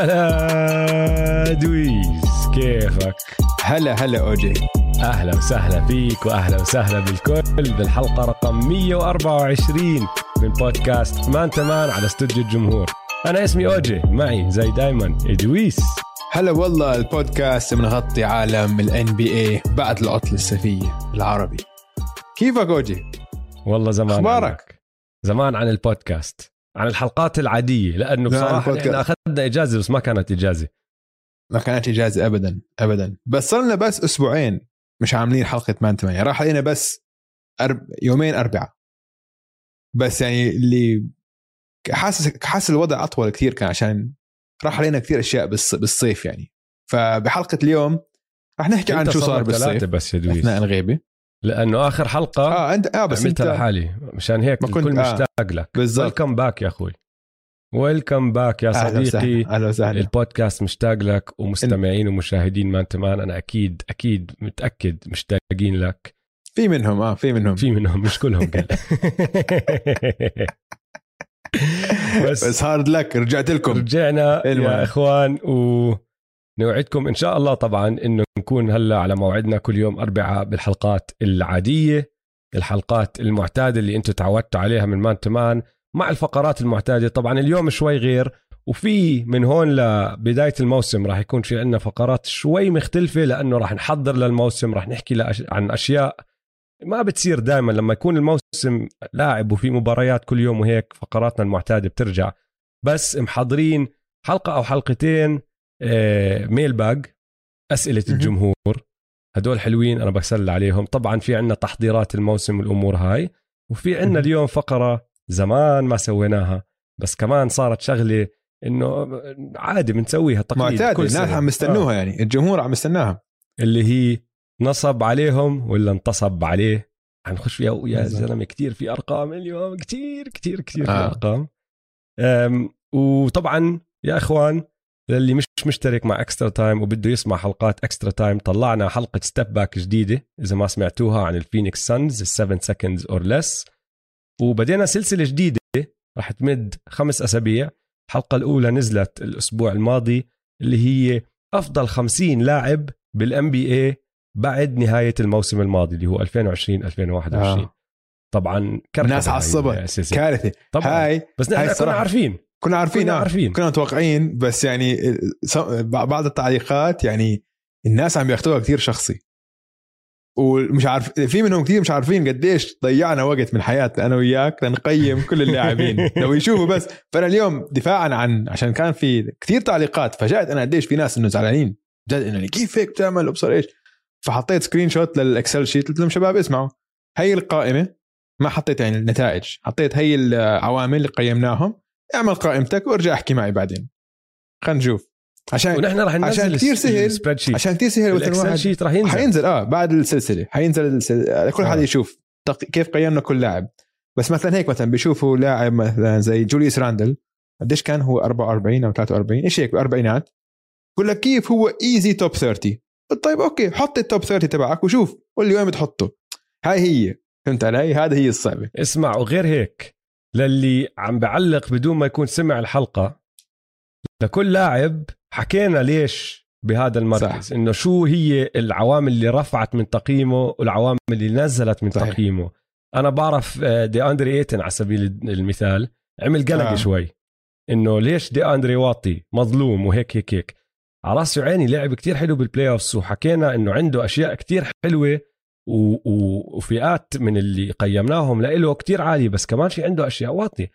هلا دويس كيفك؟ هلا هلا أوجي أهلا وسهلا فيك وأهلا وسهلا بالكل بالحلقة رقم 124 من بودكاست Man to Man على استوديو الجمهور أنا اسمي أوجي معي زي دايما ادويس هلا والله البودكاست بنغطي عالم ال NBA بعد العطلة الصيفيه بالعربي كيفك أوجي؟ والله زمان أخبارك؟ زمان عن البودكاست عن الحلقات العادية لأنه لا، عن بصراحة البودكاست. إحنا أخذنا إجازة بس ما كانت إجازة. ما كانت إجازة ابدا ابدا. بس صرنا بس أسبوعين مش عاملين حلقة مان 8 راح علينا بس أرب... يومين أربعة. بس يعني اللي حاسس حاسس الوضع أطول كثير كان عشان راح علينا كثير أشياء بالص... بالصيف يعني. فبحلقة اليوم راح نحكي عن شو صار بالصيف. بس يا دويس. إثناء الغيبه لأنه آخر حلقة آه انت آه بس أنت عملتها لحالي. مشان هيك ما كنت- الكل آه. مشتاق لك بالضبط. welcome back يا أخوي. welcome back يا صديقي. أهلا وسهلا. البودكاست مشتاق لك ومستمعين ومشاهدين Man to Man أنا أكيد أكيد متأكد مشتاقين لك. في منهم آه في منهم. في منهم مش كلهم قال. بس, بس hard luck رجعت لكم. رجعنا المهم. يا اخوان ونوعدكم إن شاء الله طبعا إنه نكون هلأ على موعدنا كل يوم اربعاء بالحلقات العادية الحلقات المعتادة اللي أنتم تعودتوا عليها من مان تمان مع الفقرات المعتادة طبعا اليوم شوي غير وفي من هون لبداية الموسم راح يكون في عندنا فقرات شوي مختلفة لأنه راح نحضر للموسم راح نحكي. عن أشياء ما بتصير دائما لما يكون الموسم لاعب وفي مباريات كل يوم وهيك فقراتنا المعتادة بترجع بس محضرين حلقة أو حلقتين ميل باج أسئلة. الجمهور هدول حلوين أنا بسل عليهم طبعا في عندنا تحضيرات الموسم والأمور هاي وفي عندنا. اليوم فقرة زمان ما سويناها بس كمان صارت شغلة إنه عادي بنسويها تقليد معتاد كل الناس. عم يستنوها يعني الجمهور عم يستناها اللي هي نصب عليهم ولا انتصب عليه حنخش فيها يا. زلمة كتير في أرقام اليوم كتير كتير في آه. أرقام أم، وطبعا يا إخوان للي مش مشترك مع Extra Time وبده يسمع حلقات Extra Time طلعنا حلقة Step Back جديدة إذا ما سمعتوها عن ال Phoenix Suns 7 seconds or less وبدينا سلسلة جديدة راح تمد خمس أسابيع. الحلقة الأولى نزلت الأسبوع الماضي اللي هي أفضل 50 لاعب بال NBA بعد نهاية الموسم الماضي اللي هو 2020 2021 آه. طبعا كركبة الناس عصبت. كارثة. طبعا. هاي بس نحن كنا. عارفين. كنا عارفين كنا آه. عارفين. كنا متوقعين بس يعني س- بعض التعليقات يعني الناس عم ياخذوها كثير شخصي. ومش عارف في منهم كثير مش عارفين قديش ضيعنا وقت من حياتنا أنا وياك لنقيم كل اللاعبين. لو يشوفوا بس. فأنا اليوم دفاعا عن عشان كان في كثير تعليقات فجأت أنا قديش في ناس إنه زعلانين. جد إنه كيف هيك بتعمل؟ وبصير إيش؟ فحطيت screenshot لل Excel sheet قلت لهم شباب اسمعوا. هي القائمة ما حطيت يعني النتائج حطيت هي العوامل اللي قيمناهم. اعمل قائمتك وارجع احكي معي بعدين. خلينا نشوف. عشان ونحن راح ننزل عشان كتير سهل. عشان كثير سهل ال Excel sheet راح ينزل. حينزل آه بعد السلسلة. حينزل السلسلة. كل آه. حدا يشوف. كيف قيمنا كل لاعب. بس مثلا هيك مثلا بيشوفوا لاعب مثلا زي جوليوس راندل. قديش كان هو؟ 44 أو 43 إيش هيك؟ بالاربعينات بقول لك كيف هو easy top 30 قلت طيب okay حط ال top 30 تبعك وشوف. قول لي وين بتحطه. هاي هي. فهمت علي؟ هذه هي الصعبة. اسمع وغير هيك للي عم بعلق بدون ما يكون سمع الحلقة لكل لاعب حكينا ليش بهذا المركز صح. إنه شو هي العوامل اللي رفعت من تقييمه والعوامل اللي نزلت من صحيح. تقييمه أنا بعرف آه، دي أندري إيتن على سبيل المثال عمل قلق آه. شوي إنه ليش دي أندري واطي مظلوم وهيك هيك هيك على راسي وعيني لعب كتير حلو بال playoffs وحكينا إنه عنده أشياء كتير حلوة. وفئات من اللي قيمناهم لإله كتير عالية بس كمان في عنده أشياء واطية.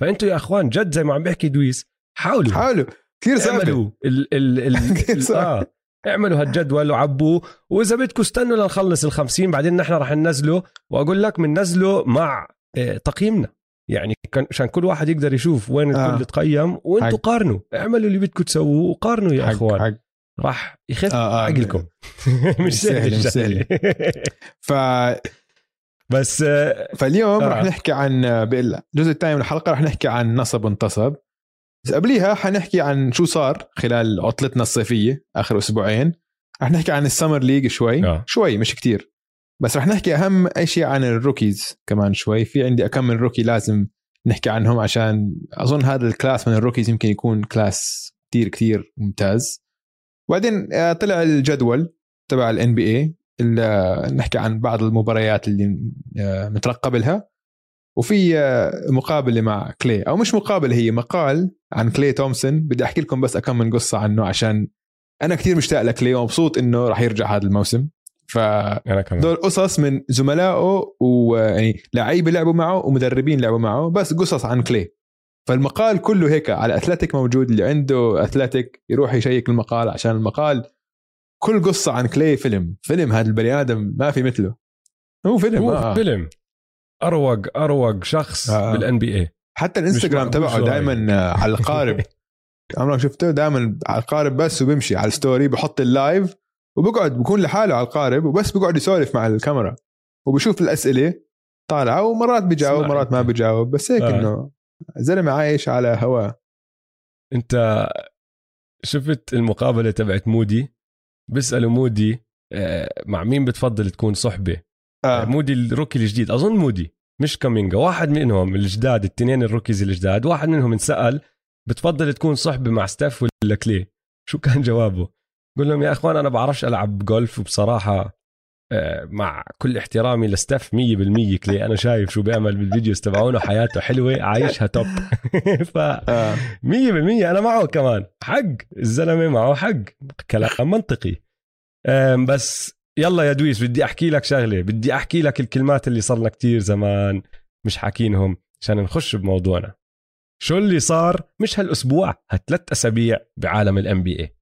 فأنتوا يا أخوان جد زي ما عم بحكي دويس حاولوا. حاولوا. كثير صعبه اعملوا ال ال ال. آه. اعملوا هالجدول وعبوه وإذا بدكم استنوا لنخلص ال 50 بعدين نحن رح ننزله وأقول لك بننزله مع آه، تقييمنا. يعني عشان كل واحد يقدر يشوف وين آه. الكل تقيم وانتوا حق. قارنوا. اعملوا اللي بدكم تسووه وقارنوا يا حق- أخوان. حق. راح يخف. آه، آه. عقلكم. مش سهل، سهل مش سهل. ف... بس آه، فاليوم آه. رح نحكي عن بقول الجزء الثاني من الحلقة رح نحكي عن نصب وانتصب. بس قبليها حنحكي عن شو صار خلال عطلتنا الصيفية آخر أسبوعين. رح نحكي عن ال Summer League شوي. آه. شوي مش كتير. بس رح نحكي أهم أشياء عن ال rookies كمان شوي. في عندي أكم من rookie لازم نحكي عنهم عشان أظن هذا ال class من ال rookies يمكن يكون class كتير كتير ممتاز. وبعدين آه، طلع الجدول تبع ال NBA نحكي عن بعض المباريات اللي آه، مترقب لها. وفي آه، مقابلة مع كلي أو مش مقابلة هي مقال عن كلي تومسون. بدي أحكي لكم بس اكم من قصة عنه عشان أنا كثير مشتاق لكلي ومبسوط إنه راح يرجع هذا الموسم. ف دول قصص من زملائه ويعني لعيبة لعبوا معه ومدربين لعبوا معه بس قصص عن كلي. فالمقال كله هيك على اثلتيك موجود اللي عنده اثلتيك يروح يشيك المقال عشان المقال كل قصة عن كلي فيلم فيلم هذا البني آدم ما في مثله هو فيلم هو آه. فيلم أروق أروق شخص آه. بالان بي اي حتى الانستغرام تبعه. دائما على القارب عمرك شفته دائما على القارب بس وبيمشي على ال story بحط ال live وبقعد بكون لحاله على القارب وبس بقعد يسولف مع الكاميرا وبشوف الأسئلة طالعة ومرات بيجاوب مرات ما. بيجاوب بس هيك آه. إنه زلمة عايش على هواه. انت شفت المقابلة تبعت مودي؟ بيسألوا مودي آه، مع مين بتفضل تكون صحبة؟ آه. مودي ال rookie الجديد. أظن مودي مش كامينجا. واحد منهم الجداد التنين ال rookies الجداد. واحد منهم انسأل بتفضل تكون صحبة مع Steph ولا كلي؟ شو كان جوابه؟ قول لهم يا أخوان أنا بعرفش ألعب جولف وبصراحة آه، مع كل احترامي لـ Steph 100% كلي أنا شايف شو بيعمل بال videos تبعونه حياته حلوة عايشها توب ف آه. 100% أنا معه كمان حق الزلمة معه حق كلام منطقي. بس يلا يا دويس بدي أحكي لك شغلة بدي أحكي لك الكلمات اللي صرنا كتير زمان مش حاكينهم عشان نخش بموضوعنا. شو اللي صار؟ مش هالأسبوع هالثلاث أسابيع بعالم ال NBA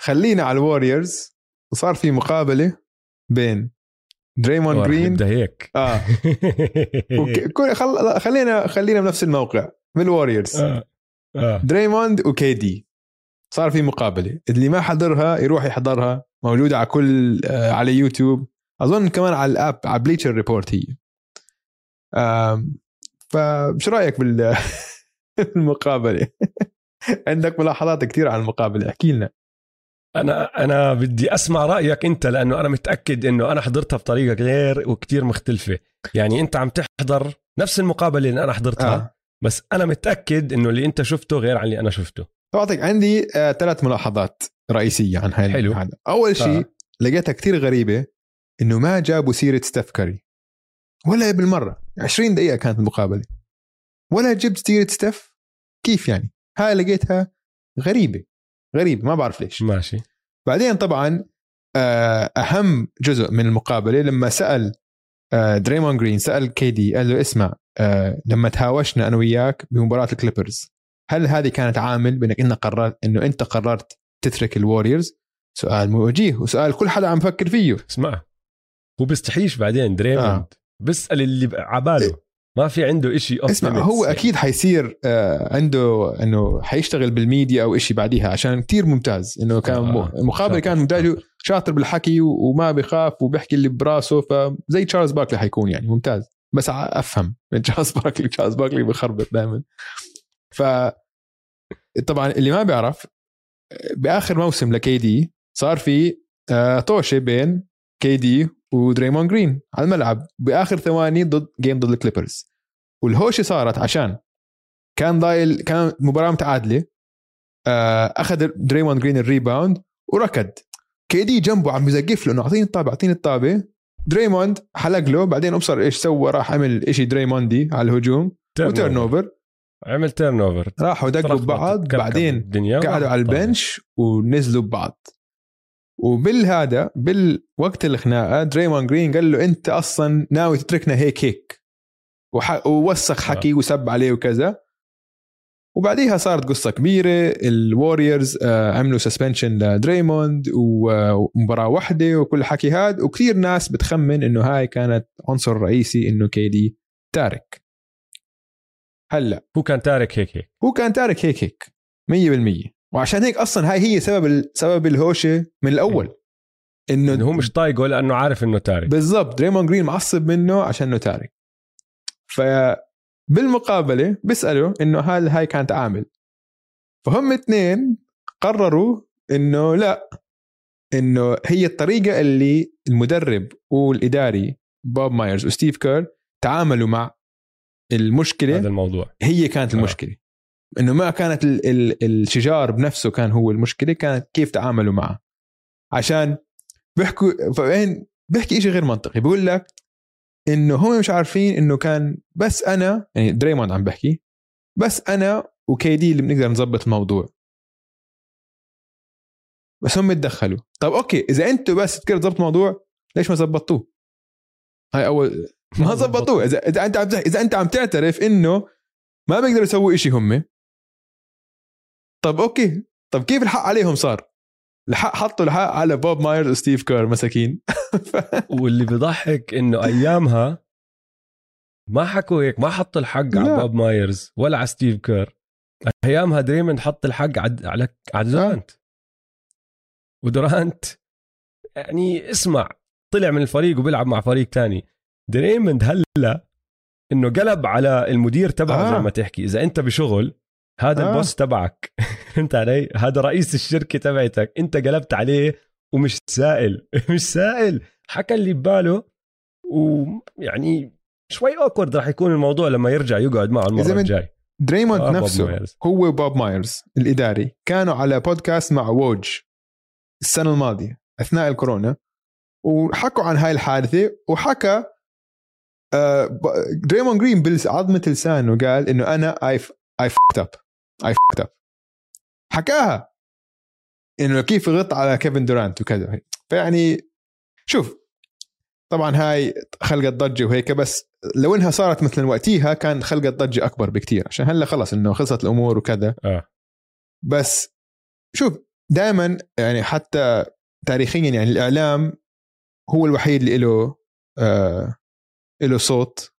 خلينا على الوريورز وصار في مقابلة. بين دريمون جرين نبدأ هيك. آه. وك- كل- خل... خلينا خلينا بنفس الموقع من الوريورز آه. آه. دريموند وكي دي صار في مقابلة. اللي ما حضرها يروح يحضرها موجودة على كل آه، على يوتيوب أظن كمان على ال app على بليتشر ريبورت هي. آم، فمش رأيك بال المقابله عندك ملاحظات كثير عن المقابلة؟ احكي لنا. أنا أنا بدي أسمع رأيك أنت لأنه أنا متأكد إنه أنا حضرتها بطريقة غير وكتير مختلفة. يعني أنت عم تحضر نفس المقابلة اللي أنا حضرتها آه. بس أنا متأكد إنه اللي أنت شفته غير عن اللي أنا شفته. بعطيك عندي آه، ثلاث ملاحظات رئيسية عن هاي حلو. هذا أول شيء آه. لقيتها كثير غريبة إنه ما جابوا سيرة ستيف كاري. ولا بالمرة. 20 دقيقة كانت المقابلة. ولا جبت سيرة ستيف؟ كيف يعني؟ هاي لقيتها غريبة. غريبه ما بعرف ليش. ماشي. بعدين طبعا آه، أهم جزء من المقابلة لما سأل آه، دريمون جرين سأل كيدي قال له اسمع آه، لما تهاوشنا أنا وياك بمباراة الكليبرز هل هذه كانت عامل بأنك انت قررت إنه أنت قررت تترك الوريورز سؤال وجيه وسؤال كل حدا عم يفكر فيه. اسمع هو بيستحيش بعدين دريموند. آه. بيسأل اللي عباله ما في عنده إشي off اسمع هو يعني. أكيد حيصير آه، عنده إنه حيشتغل بالميديا أو إشي بعديها عشان كتير ممتاز إنه كان آه، شاطر، كان ممتاز شاطر. بالحكي وما بخاف وبيحكي اللي براسه فزي تشارلز باركلي حيكون يعني ممتاز بس أفهم من تشارلز باركلي تشارلز باركلي بخربط دائما ف طبعا اللي ما بيعرف بآخر موسم لكي دي صار في آه، طوشة بين كي دي ودريمون جرين على الملعب بآخر ثواني ضد game ضد الكليبرز والهوشه صارت عشان كان ضايل كان مباراة متعادلة آه، أخذ دريمون جرين ال rebound وركض. كي دي جنبه عم يزقف له إنه أعطيني الطابة أعطيني الطابة. دريموند حلق له بعدين أبصر إيش سوى راح عمل شيء دريموندي على الهجوم. و turnover عمل turnover راحوا دقوا ببعض بعدين قعدوا على ال bench ونزلوا ببعض. وبالهذا بالوقت الخناقة دريمون جرين قال له أنت أصلا ناوي تتركنا هيك هيك. وح... ووسخ حكي وسب عليه وكذا. وبعديها صارت قصة كبيرة الوريورز آه، عملوا suspension لدريموند و- ومباراة واحدة وكل حكي هاد. وكثير ناس بتخمن إنه هاي كانت عنصر رئيسي إنه كيدي تارك. هلأ. هو كان تارك هيك هيك. هو كان تارك هيك هيك. 100% وعشان هيك أصلا هاي هي سبب سبب الهوشة من الأول. إنه إنه هو مش طايقه لأنه عارف إنه تارك. بالضبط. دريمون جرين معصب منه عشانه تارك. ف بالمقابله بيسألوا إنه هل هاي كانت عامل؟ فهم اثنين قرروا إنه لا إنه هي الطريقة اللي المدرب والإداري بوب مايرز وستيف كير تعاملوا مع المشكلة هذا الموضوع. هي كانت آه. المشكلة. إنه ما كانت ال ال الشجار بنفسه كان هو المشكلة كانت كيف تعاملوا معه. عشان بيحكوا فين بيحكي شيء غير منطقي. بيقول لك إنه هم مش عارفين إنه كان بس أنا يعني دريموند عم بحكي بس أنا وكي دي اللي بنقدر نظبط الموضوع. بس هم تدخلوا. طب okay إذا أنتوا بس تقدروا تظبط الموضوع ليش ما زبطوه هاي أول ما زبطوه إذا إذا أنت عم إذا أنت عم تعترف إنه ما بيقدروا يسووا إشي هم. طب okay. طب كيف الحق عليهم صار؟ الحق حطوا الحق على بوب مايرز وستيف كير مساكين. واللي بضحك إنه أيامها ما حكوا هيك ما حطوا الحق لا. على بوب مايرز ولا على ستيف كير أيامها دريموند حط الحق على على على دورانت. ودورانت يعني اسمع طلع من الفريق وبيلعب مع فريق تاني. دريموند هلأ إنه قلب على المدير تبعه آه. زي ما تحكي. إذا أنت بشغل هذا آه. ال boss تبعك. فهمت علي؟ هذا رئيس الشركة تبعتك. انت قلبت عليه ومش سائل. مش سائل. حكى اللي بباله ويعني شوي awkward راح يكون الموضوع لما يرجع يقعد معه المرة الجاي. دريموند آه نفسه هو وبوب مايرز الإداري. كانوا على بودكاست مع ووج السنة الماضية أثناء الكورونا. وحكوا عن هاي الحادثة وحكى دريمون جرين بعظمه لسانه قال إنه أنا I I fucked up I fucked up حكاها. إنه كيف غط على كيفن دورانت وكذا. فيعني شوف طبعا هاي خلقت ضجه وهيك بس لو إنها صارت مثلا وقتيها كان خلقت ضجه أكبر بكتير عشان هلأ خلص إنه خلصت الأمور وكذا. آه. بس شوف دائما يعني حتى تاريخيا يعني الإعلام هو الوحيد اللي له آه له صوت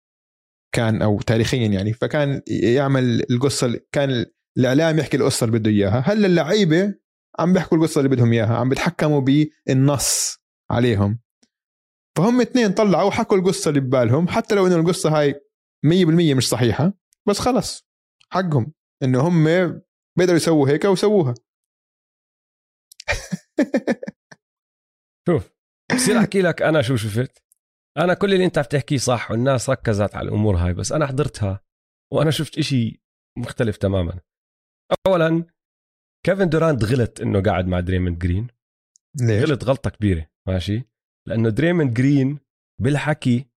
كان أو تاريخيا يعني. فكان يعمل القصة كان الإعلام يحكي القصة اللي بده إياها. هلأ اللعيبة عم بيحكوا القصة اللي بدهم إياها عم بيتحكموا بالنص عليهم. فهم اثنين طلعوا وحكوا القصة اللي ببالهم حتى لو إنه القصة هاي 100% مش صحيحة بس خلص حقهم. إنه هم بيقدروا يسووا هيك وسووها شوف بصير أحكي لك أنا شو شفت؟ أنا كل اللي أنت عم تحكيه صح والناس ركزت على الأمور هاي بس أنا حضرتها وأنا شفت إشي مختلف تماما. اولا كيفن دورانت غلط إنه قاعد مع دريموند جرين ليش؟ غلط غلطة كبيرة ماشي لأنه دريموند جرين بالحكي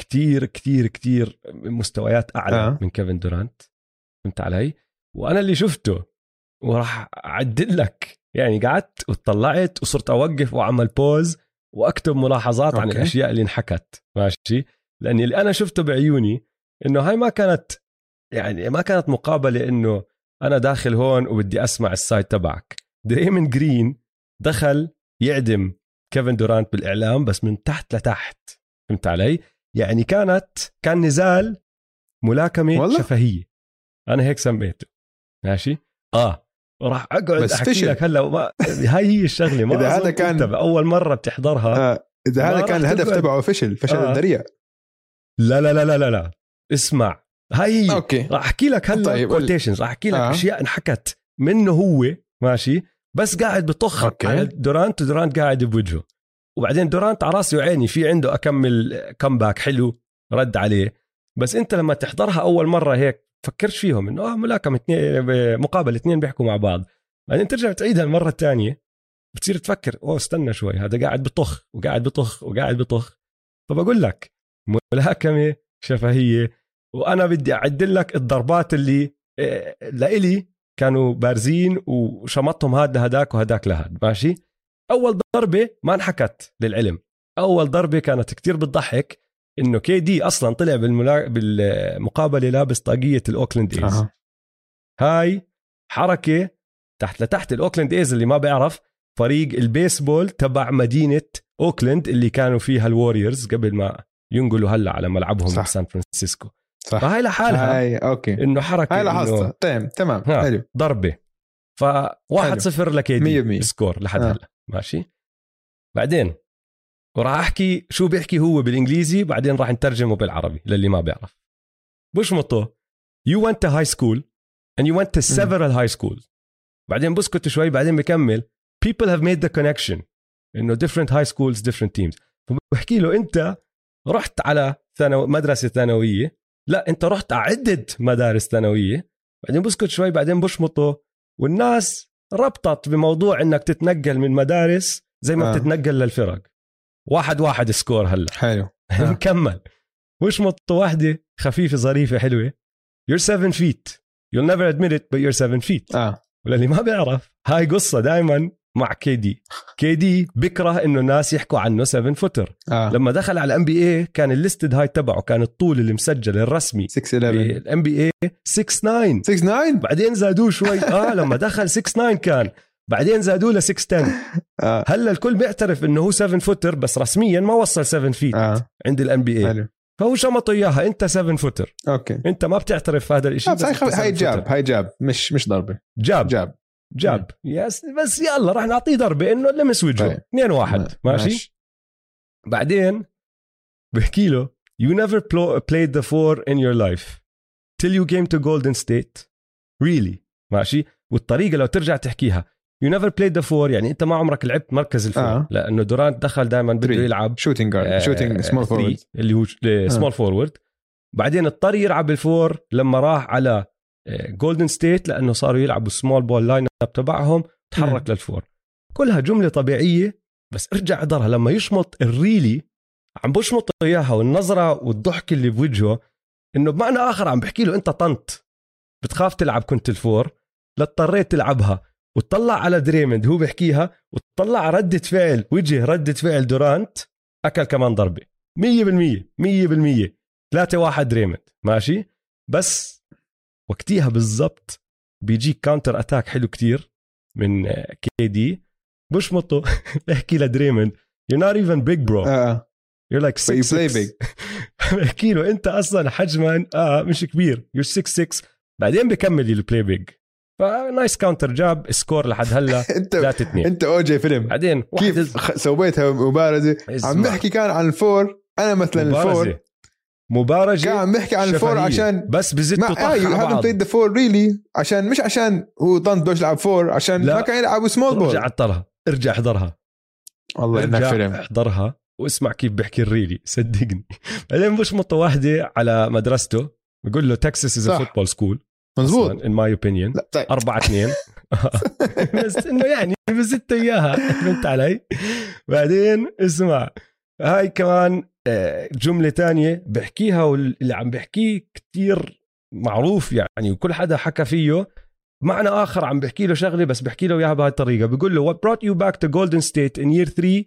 كتير كتير كتير مستويات أعلى آه. من كيفن دورانت فهمت علي وأنا اللي شفته وراح أعدل لك يعني قعدت وطلعت وصرت أوقف وأعمل بوز وأكتب ملاحظات أوكي. عن الأشياء اللي انحكت ماشي لأني اللي أنا شفته بعيوني إنه هاي ما كانت يعني ما كانت مقابلة إنه أنا داخل هون وبدي أسمع ال side تبعك. دريموند جرين دخل يعدم كيفن دورانت بالإعلام بس من تحت لتحت. فهمت علي؟ يعني كانت كان نزال ملاكمة والله؟ شفهية. أنا هيك سميته. ماشي؟ آه. وراح أقعد بس أحكي فشل. لك هلأ ما هاي هي الشغلة ما إذا هذا كان اول مرة بتحضرها. آه. إذا هذا كان الهدف تبعه فشل فشل آه. ذريع لا لا لا لا لا. اسمع. هاي هي أوكي. راح أحكي لك هلا طيب quotations راح أحكي لك آه. أشياء انحكت منه هو ماشي؟ بس قاعد بطخ. على دورانت ودورانت قاعد بوجهه. وبعدين دورانت على راسي وعيني في عنده أكمل comeback حلو رد عليه. بس أنت لما تحضرها أول مرة هيك فكرش فيهم إنه آه ملاكمه اثنين مقابله اثنين بيحكوا مع بعض. بعدين ترجع تعيدها المرة الثانية بتصير تفكر أوه استنى شوي هذا قاعد بطخ وقاعد بطخ وقاعد بطخ. فبقول لك ملاكمة شفهية وأنا بدي اعدل لك الضربات اللي آه، لإلي كانوا بارزين وشمطهم هذا لهداك وهداك لهاد ماشي أول ضربة ما انحكت للعلم أول ضربة كانت كتير بتضحك إنه KD أصلا طلع بالملا... بالمقابلة لابس طاقية الأوكلاند A's أه. هاي حركة تحت لتحت الأوكلاند A's اللي ما بيعرف فريق البيسبول تبع مدينة أوكلاند اللي كانوا فيها الوريورز قبل ما ينقلوا هلأ على ملعبهم صح. سان فرانسيسكو صح. فهاي لحالها هاي أوكي. إنه حركة هاي لاحظتها. تمام تمام. حلو. ضربة. ف 1-0 ل KD score لحد آه. هلا. ماشي. بعدين وراح أحكي شو بيحكي هو بالإنجليزي بعدين راح نترجمه بالعربي للي ما بيعرف. بشمطه. You went to high school and you went to several high schools. بعدين بسكت شوي بعدين بكمل. People have made the connection. إنه different high schools different teams. فبحكي له أنت رحت على ثانو مدرسة ثانوية لا انت رحت على عده مدارس ثانوية بعدين بسكت شوي بعدين بشمطه والناس ربطت بموضوع إنك تتنقل من مدارس زي ما آه. آه. بتتنقل للفرق. واحد واحد score هلا. حلو. آه. مكمل. وشمط واحدة خفيفة ظريفة حلوة. You're 7 feet. You'll never admit it but you're 7 feet. آه. وللي ما بيعرف هاي قصة دائما مع KD KD بكره إنه الناس يحكوا عنه 7 footer آه. لما دخل على ال NBA كان ال listed height تبعه كان الطول اللي مسجل الرسمي. 6 11 بال NBA 6 9 6 9 بعدين زادوه شوي. آه لما دخل 6 9 كان. بعدين زادوه ل 6 10 آه. هلا الكل بيعترف إنه هو 7 footer بس رسميا ما وصل 7 feet آه. عند ال NBA فهو شمطه إياها أنت 7 footer أوكي. أنت ما بتعترف في هذا الشيء آه، هاي jab هاي jab مش مش ضربة. jab. jab. jab. yes بس يلا رح نعطيه ضربة إنه لمس وجهه. طيب. 2 1 ماشي؟ بعدين بحكي له you never plo- played the four in your life. Till you came to Golden State. Really? ماشي؟ والطريقة لو ترجع تحكيها. You never played the four يعني أنت ما عمرك لعبت مركز ال four. آه. آه. لأنه دورانت دخل دائما بده. يلعب shooting guard shooting small forward اللي هو small forward بعدين اضطر يلعب ال four لما راح على جولدن ستيت لأنه صاروا يلعبوا ال small ball lineup تبعهم تحرك لل four. كلها جملة طبيعية بس ارجع احضرها لما يشمط ال really عم بشمط إياها والنظرة والضحك اللي بوجهه إنه بمعنى آخر عم بحكي له أنت طنط بتخاف تلعب كنت ال four لاضطريت تلعبها. وتطلع على دريموند هو بحكيها وتطلع ردة فعل وجه ردة فعل دورانت أكل كمان ضربة. 100% 100% 3 1 دريمند. ماشي؟ بس وقتيها بالضبط بيجيك كاونتر اتاك حلو كتير من كي دي بشمطه بحكي even big bro. آه. You're like but you 6 play 6 big. بحكي له أنت أصلا حجما آه مش كبير. You're 6 6 بعدين بكمل البلاي بيج فنايس كاونتر جاب سكور لحد هلأ. أنت 3 2 أنت اوجي فيلم بعدين كيف سويتها مبارزة؟ عم. بحكي كان عن الفور. أنا مثلا الفور. كان عم بحكي عن الفور. عشان بس بزت ما وطخ اي على هافن بعض. بلايد ذا فور ريلي عشان مش عشان هو طنط بدوش يلعب فور عشان لا. ما كان يلعب سمول بول ارجع احضرها. ارجع احضرها. والله انك ارجع فيلم احضرها واسمع كيف بحكي الريلي. صدقني. بعدين بشمطه واحدة على مدرسته. بقول له تكساس از. فوتبول سكول مزبوط ان ماي اوبينيون لا طيب. 4 2 بس إنه يعني بزت إياها. فهمت علي؟ بعدين اسمع. هاي كمان جملة تانية بحكيها واللي عم بحكيه كتير معروف يعني وكل حدا حكى فيه. معنى آخر عم بحكي له شغلة بس بحكي له إياها بهاي الطريقة بقول له what brought you back to Golden State in year 3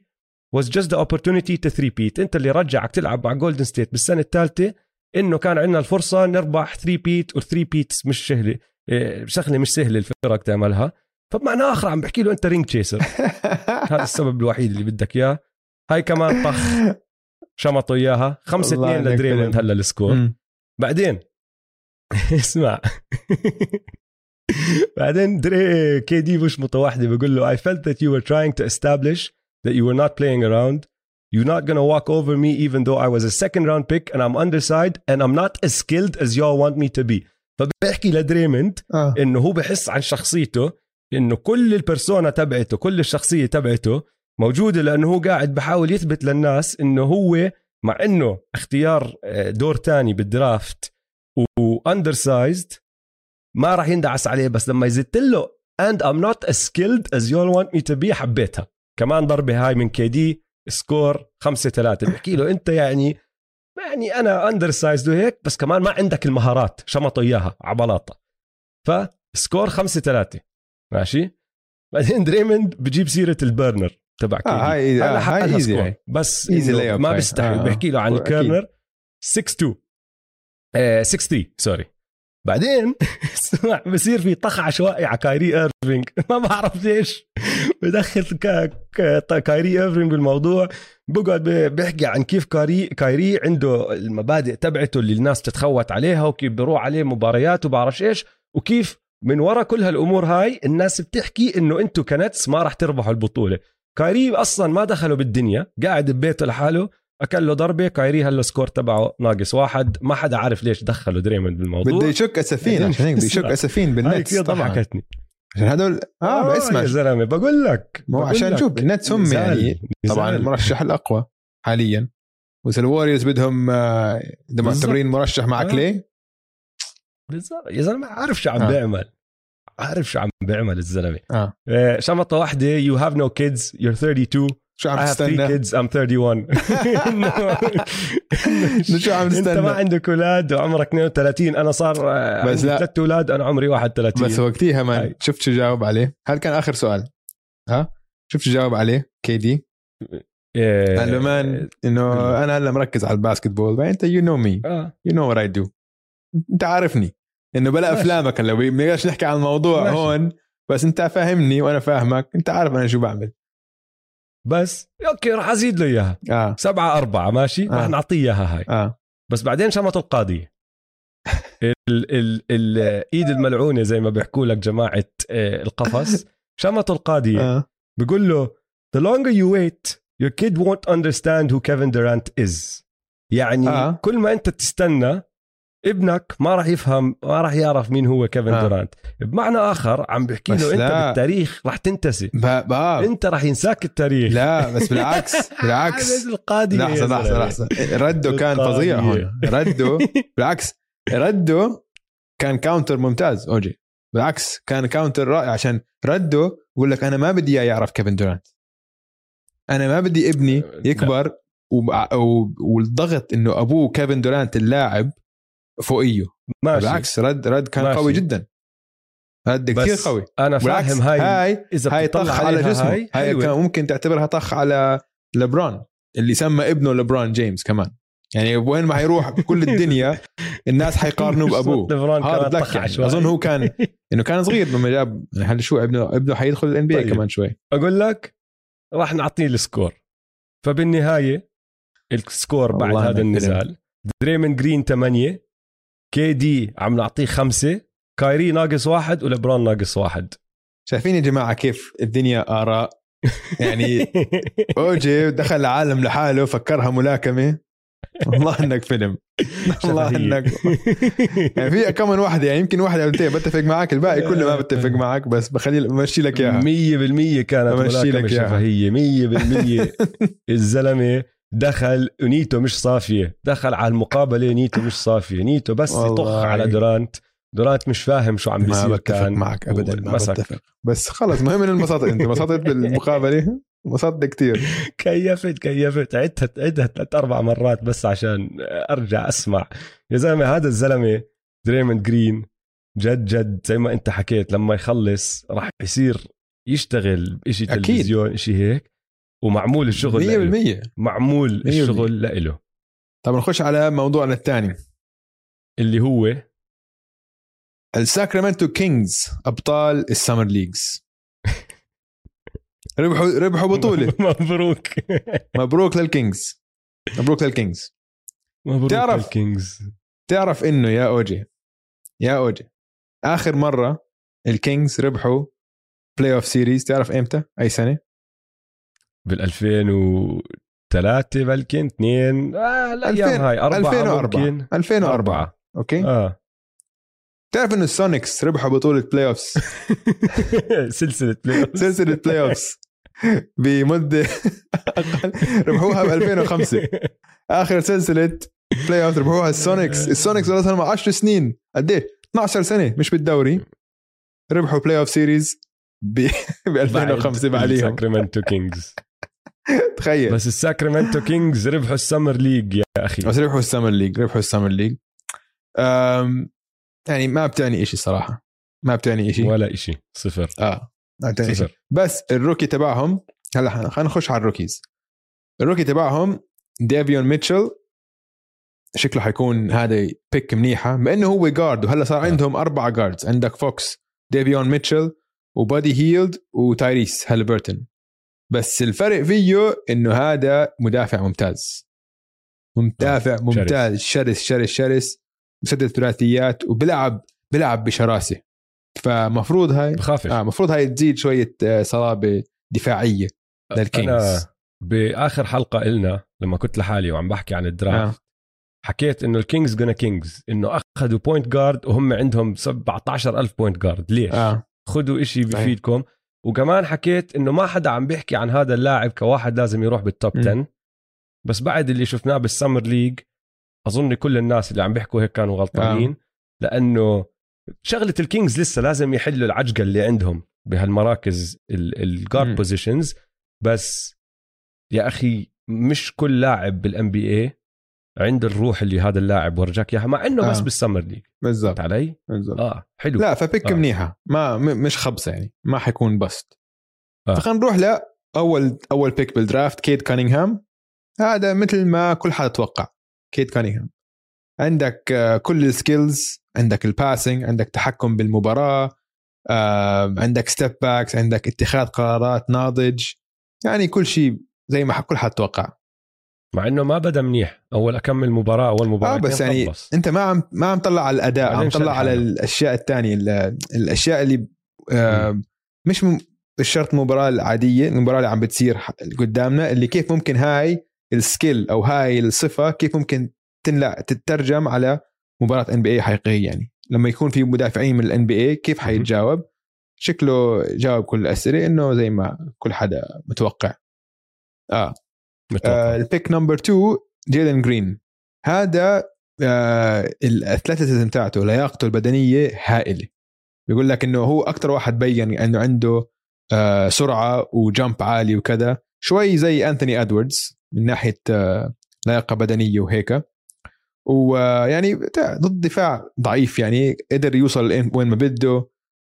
was just the opportunity to three peat أنت اللي رجعك تلعب مع جولدن ستيت بالسنة الثالثة إنه كان عندنا الفرصة نربح 3 peat وال three peats مش سهلة إيه، شغلة مش سهلة الفرق تعملها. فبمعنى آخر عم بحكي له أنت ring chaser هذا السبب الوحيد اللي بدك إياه. هاي كمان طخ. شمطوا اياها 5 والله 2 إنك لدريموند. هلا ال score مم. بعدين اسمع بعدين دري كي دي بشمطه واحدة بقول له I felt that you were trying to establish that you were not playing around you're not gonna walk over me even though I was a second round pick and I'm underside and I'm not as skilled as y'all want me to be فبحكي لدريموند آه انه هو بحس عن شخصيته انه كل ال persona تبعته كل الشخصيه تبعته موجودة لأنه هو قاعد بحاول يثبت للناس إنه هو مع إنه اختيار آه، دور تاني بال draft و undersized ما راح يندعس عليه بس لما يزت له and I'm not as skilled as you want me to be حبيتها. كمان ضربة هاي من كي دي score 5 3 بحكي له أنت يعني يعني أنا undersized وهيك بس كمان ما عندك المهارات شمطوا اياها عبلاطة. ف score 5 3 ماشي؟ بعدين دريموند بجيب سيرة ال burner تبع كيدي آه، هاي- هلا آه، حقق هاي score. هاي. بس layup ما. بيستحي آه. بحكي له عن أكيد. ال burner 6 2 آه 6 3 sorry بعدين اسمع بصير في طخ عشوائي على كايري ايرفينج ما بعرف ليش بدخل كا كا كايري ايرفينج بالموضوع بقعد بيحكي عن كيف كايري كايري عنده المبادئ تبعته اللي الناس تتخوت عليها وكيف بيروح عليه مباريات وبعرفش إيش وكيف من ورا كل هالأمور هاي الناس بتحكي إنه أنتم كنتس ما راح تربحوا البطولة كايري أصلا ما دخلوا بالدنيا قاعد ببيته لحاله أكل له ضربة كايري هلا ال score تبعه ناقص واحد ما حدا عارف ليش دخلوا دريموند بالموضوع بده يشك أسفين عشان هيك بده يشك. أسفين بالنتس طبعا ضحكتني عشان هدول آه اسمع يا زلمة بقول لك ما عشان لك. شوف النتس هم. يعني طبعا. المرشح الأقوى حاليا وإذا الوريوز بدهم آه، إذا. معتبرين مرشح مع آه. كلي بالظبط يا زلمة عارف شو عم آه. بيعمل عارف شو عم بيعمل الزلمة. آه. آه، شمطة واحدة يو هاف نو كيدز يور 32 شو I عم have three تستنى؟ kids. I'm 31 إنه شو عم أنت ما تستنى عندك أولاد وعمرك 32 أنا صار آه، بس عندي لا. ثلاث أولاد أنا عمري 31 بس وقتيها man هاي. شفت شو جاوب عليه؟ هل كان آخر سؤال؟ ها؟ شفت شو جاوب عليه؟ كي دي إيه، قال له man إنه أنا هلا مركز على ال basketball أنت you know me you know what I do أنت عارفني. إنه بلا ماشي. أفلامك هلا ما نقدرش نحكي عن الموضوع ماشي. هون بس أنت فاهمني وأنا فاهمك أنت عارف أنا شو بعمل. بس okay راح أزيد له إياها. آه. سبعة أربعة ماشي؟ آه. راح نعطيه إياها هاي. آه. بس بعدين شمط القاضية ال ال الايد الملعونة زي ما بيحكوا لك جماعة آه، القفص. شمط القاضية آه. بيقول له the longer you wait your kid won't understand who Kevin Durant is. يعني آه. كل ما أنت تستنى ابنك ما راح يفهم ما راح يعرف مين هو كيفن آه. دورانت. بمعنى آخر عم بحكي له أنت لا. بالتاريخ راح تنتسي. ب- آه. أنت راح ينساك التاريخ. لا بس بالعكس بالعكس. لحظة لحظة زلمة. لحظة. رده كان. فظيع هون. رده بالعكس. رده كان counter ممتاز أوجي. بالعكس كان counter رائع. عشان رده بقول لك أنا ما بدي إياه يعرف كيفن دورانت. أنا ما بدي ابني يكبر و- والضغط إنه أبوه كيفن دورانت اللاعب فوقية. ماشي. بالعكس رد رد كان ماشي. قوي جدا. رد كثير قوي. أنا فاهم هاي هاي إذا هاي طخ على جسمه. هاي هاي. كان ممكن تعتبرها طخ على لبران اللي سمى ابنه لبران جيمس كمان. يعني وين ما حيروح بكل الدنيا الناس حيقارنوه بأبوه. بتذكر طخ يعني. أظن هو كان إنه كان صغير لما جاب هل شو ابنه ابنه حيدخل ال NBA طيب. كمان شوي. أقول لك راح نعطيه السكور. فبالنهاية السكور بعد هذا النزال. دريموند جرين 8 كي دي عم نعطيه خمسة كايري ناقص واحد ولبرون ناقص واحد. شايفين يا جماعة كيف الدنيا آراء؟ يعني أوجي دخل العالم لحاله فكرها ملاكمة. والله إنك فيلم. والله. انك يعني في كم من واحدة يعني يمكن واحدة أو اثنين بتفق معك. الباقي كله ما بتفق معك بس بخلي بمشي لك إياها. مية بالمية كانت بمشي لك ملاكمة. شفهية مية بالمية. الزلمة دخل ونيته مش صافية. دخل على المقابلة نيته مش صافية. نيته بس يطخ. على دورانت. دورانت مش فاهم شو عم ما بيصير بتفق كان. معك ابدا ما. بتفق. بس خلص مهم ان انبسطت أنت. انبسطت بالمقابلة. انبسطت كثير كيفت كيفت. عدتها عدتها ثلاث أربع مرات بس عشان أرجع أسمع. يا زلمة هذا الزلمة دريموند جرين. جد جد زي ما أنت حكيت لما يخلص راح يصير يشتغل بشيء. تلفزيون شيء هيك. ومعمول الشغل لإله. 100% معمول مية الشغل لإله. طب نخش على موضوعنا الثاني. اللي هو الساكرامنتو كينجز أبطال ال Summer Leagues ربحوا ربحوا بطولة. مبروك. مبروك للكينجز. مبروك للكينجز. مبروك تعرف- الكينجز تعرف إنه يا اوجي يا اوجي آخر مرة الكينجز ربحوا playoff series تعرف إمتى؟ أي سنة؟ بال 2003 بلكن اثنين آه الأيام 2000 هاي أربعة 2004 ممكن. 2004 أربعة. okay. آه. تعرف انه السونيكس ربحوا بطولة playoffs سلسلة playoff. سلسلة playoffs بمدة أقل. ربحوها ب 2005 آخر سلسلة playoff ربحوها السونيكس. السونيكس صار لهم 10 سنين. قد إيه؟ 12 سنة مش بالدوري. ربحوا playoff series ب 2005 بعديهم. ساكرامنتو كينجز. تخيل. بس الساكرامنتو كينجز ربحوا ال Summer League يا أخي. بس ربحوا ال Summer League ربحوا ال Summer League. يعني ما بتعني إشي صراحة. ما بتعني إشي. ولا إشي صفر. آه ما بتعني إشي. صفر. بس ال rookie تبعهم هلا خلينا نخش على ال rookies. ال rookie تبعهم ديفيون ميتشل. شكله حيكون هذا بيك منيحة بما إنه هو guard وهلا صار آه. عندهم أربعة guards عندك فوكس دافيون ميتشل وبادي هيلد وتايريس هالبرتون بس الفرق فيه إنه هذا مدافع ممتاز. مدافع آه، ممتاز شرس شرس شرس مسدد ثلاثيات وبلعب بلعب بشراسة. فمفروض هاي بخافش. آه المفروض هاي تزيد شوية آه، صلابة دفاعية للكينجز. بآخر حلقة إلنا لما كنت لحالي وعم بحكي عن الدرافت آه. حكيت إنه الكينجز جونا كينجز إنه أخذوا point guard وهم عندهم 17000 point guard ليش؟ آه. خذوا إشي. بفيدكم. وكمان حكيت إنه ما حدا عم بيحكي عن هذا اللاعب كواحد لازم يروح بال top م. 10 بس بعد اللي شفناه بال Summer League أظن كل الناس اللي عم بيحكوا هيك كانوا غلطانين لأنه شغلة الكينجز لسه لازم يحلوا العجقة اللي عندهم بهالمراكز ال guard positions بس يا أخي مش كل لاعب بال NBA عنده الروح اللي هذا اللاعب ورجاك إياها مع إنه آه. بس بال Summer League. بالضبط. علي؟ بالضبط. آه حلو. لا ف pick آه. منيحة. ما مش خبصة يعني. ما حيكون bust. آه. فخلينا نروح لاول أول pick بال draft كيد كانينغهام. هذا مثل ما كل حدا توقع. كيد كانينغهام. عندك آه، كل ال skills عندك ال passing عندك تحكم بالمباراة عندك step backs عندك اتخاذ قرارات ناضج يعني كل شيء زي ما كل حد توقع. مع إنه ما بدا منيح. أول أكمل مباراة أول مباراة آه بس يعني خلص. أنت ما عم ما عم تطلع على الأداء عم تطلع على الأشياء الثانية الأشياء اللي آه مش بالشرط المباراه العادية المباراة اللي عم بتصير قدامنا اللي كيف ممكن هاي ال skill أو هاي الصفة كيف ممكن تنلع تترجم على مباراة NBA حقيقية يعني. لما يكون في مدافعين من ال NBA كيف حيتجاوب؟ شكله جاوب كل الأسئلة إنه زي ما كل حدا متوقع. آه, آه ال pick number 2 جيلن جرين هذا آه ال athleticism تاعته لياقته البدنية هائلة. بيقول لك إنه هو أكثر واحد بين إنه عنده آه سرعة و jump عالي وكذا. شوي زي أنثوني إدواردز من ناحية آه لياقة بدنية وهيك. ويعني ضد دفاع ضعيف يعني قدر يوصل وين ما بده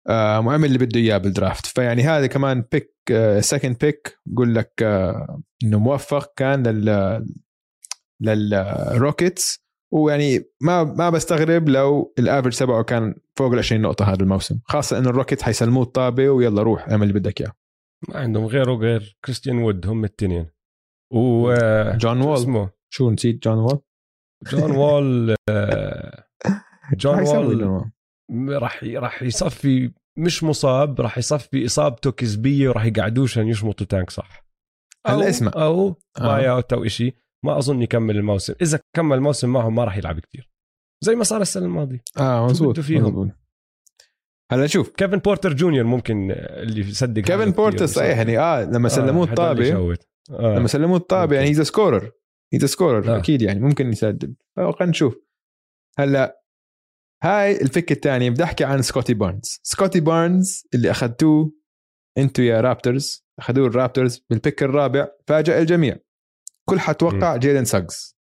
آه وعمل اللي بده إياه بال draft فيعني هذا كمان pick second pick بقول لك آه إنه موفق كان لل للروكيتس ويعني ما ما بستغرب لو ال average تبعه كان فوق ال 20 نقطة هذا الموسم خاصة إنه الروكيتس حيسلموه الطابة ويلا روح اعمل اللي بدك إياه. ما عندهم غيره غير كريستيان وود هم التنين. و جون وول اسمه؟ شو نسيت جون وول جون وول جون وول راح راح يصفي مش مصاب راح يصفي إصابته كذبيه وراح يقعدوه عشان يشمطوا تانك صح؟ هلا اسمع. أو باي آه. أوت أو شيء ما أظن يكمل الموسم. إذا كمل الموسم معهم ما راح يلعب كثير زي ما صار السنة الماضية. آه مزبوط فيهم؟ هلا شوف. كيفن بورتر جونيور ممكن اللي يصدق كيفن بورتر صحيح يعني آه لما سلموه آه الطابة آه. لما سلموه الطابة يعني he's scorer he's scorer أكيد يعني ممكن يسدد. خلينا نشوف. هلا هاي الفكرة الثانية بدي أحكي عن سكوتي بارنز. سكوتي بارنز اللي أخذتوه أنتو يا رابترز. اخذوه الرابترز بال pick الرابع فاجأ الجميع. كل حدا توقع جيلين ساجز.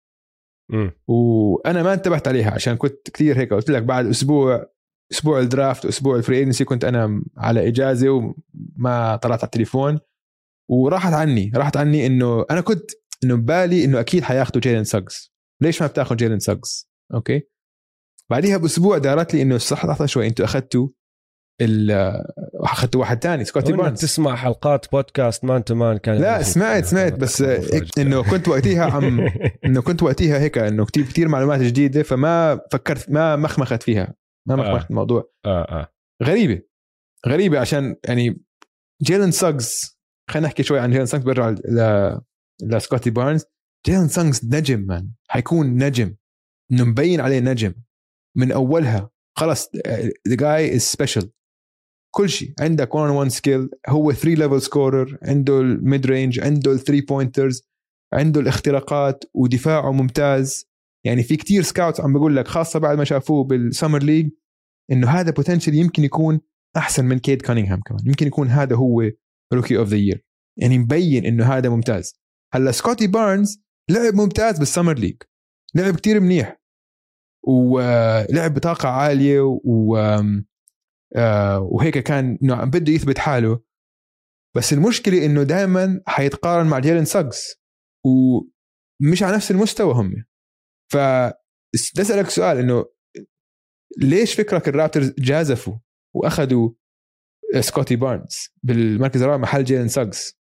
وأنا ما انتبهت عليها عشان كنت كثير هيك قلت لك بعد أسبوع أسبوع ال draft أسبوع ال free agency كنت أنا على إجازة وما طلعت على التليفون. وراحت عني راحت عني إنه أنا كنت إنه ببالي إنه أكيد حياخذوا جيلين ساجز. ليش ما بتاخذ جيلين ساجز؟ أوكي؟ بعديها بأسبوع دارت لي إنه صح لحظه شوي أنتم أخذتوا اخذتوا واحد ثاني سكوتي بارنز. تسمع حلقات بودكاست مان تو مان كان لا سمعت سمعت بس إنه كنت وقتها عم إنه كنت وقتها هيك إنه كثير كثير معلومات جديدة فما فكرت ما مخمخت فيها. ما آه. مخمخت آه. الموضوع. آه آه. غريبة. غريبة عشان يعني جيلن ساجز خلينا نحكي شوي عن جيلن ساجز برجع ل لسكوتي بارنز. جيلن ساجز نجم man. حيكون نجم. إنه مبين عليه نجم. من أولها. خلص the guy is special كل شيء. عندك 1 1 skill هو 3 level scorer عنده ال mid range عنده ال three pointers عنده الاختراقات ودفاعه ممتاز. يعني في كتير scouts عم بقول لك خاصة بعد ما شافوه بال Summer League إنه هذا potential يمكن يكون أحسن من كيد كانينغهام كمان. يمكن يكون هذا هو rookie of the year يعني مبين إنه هذا ممتاز. هلأ سكوتي بارنز لعب ممتاز بال Summer League لعب كتير منيح. ولعب بطاقة عالية و آه، وهيك كان إنه بده يثبت حاله. بس المشكلة إنه دائما حيتقارن مع جيلن ساجز ومش على نفس المستوى هم. ف أسألك سؤال إنه ليش فكرك الرابترز جازفوا وأخذوا سكوتي بارنز بالمركز الرابع محل جيلن ساجز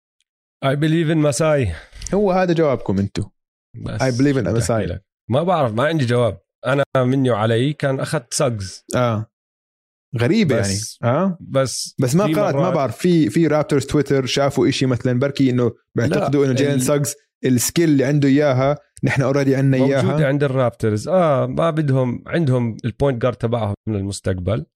I believe in مساي هو هذا جوابكم أنتم I believe in مساي ما بعرف ما عندي جواب. أنا مني وعلي كان أخذت ساجز آه. غريبة يعني. آه. بس بس ما قرأت ما بعرف في في Raptors Twitter شافوا إشي مثلا بركي إنه بيعتقدوا إنه جيلن ساجز ال skill اللي عنده إياها نحن already عندنا إياها. موجودة عند ال Raptors آه ما بدهم عندهم ال point guard تبعهم من المستقبل.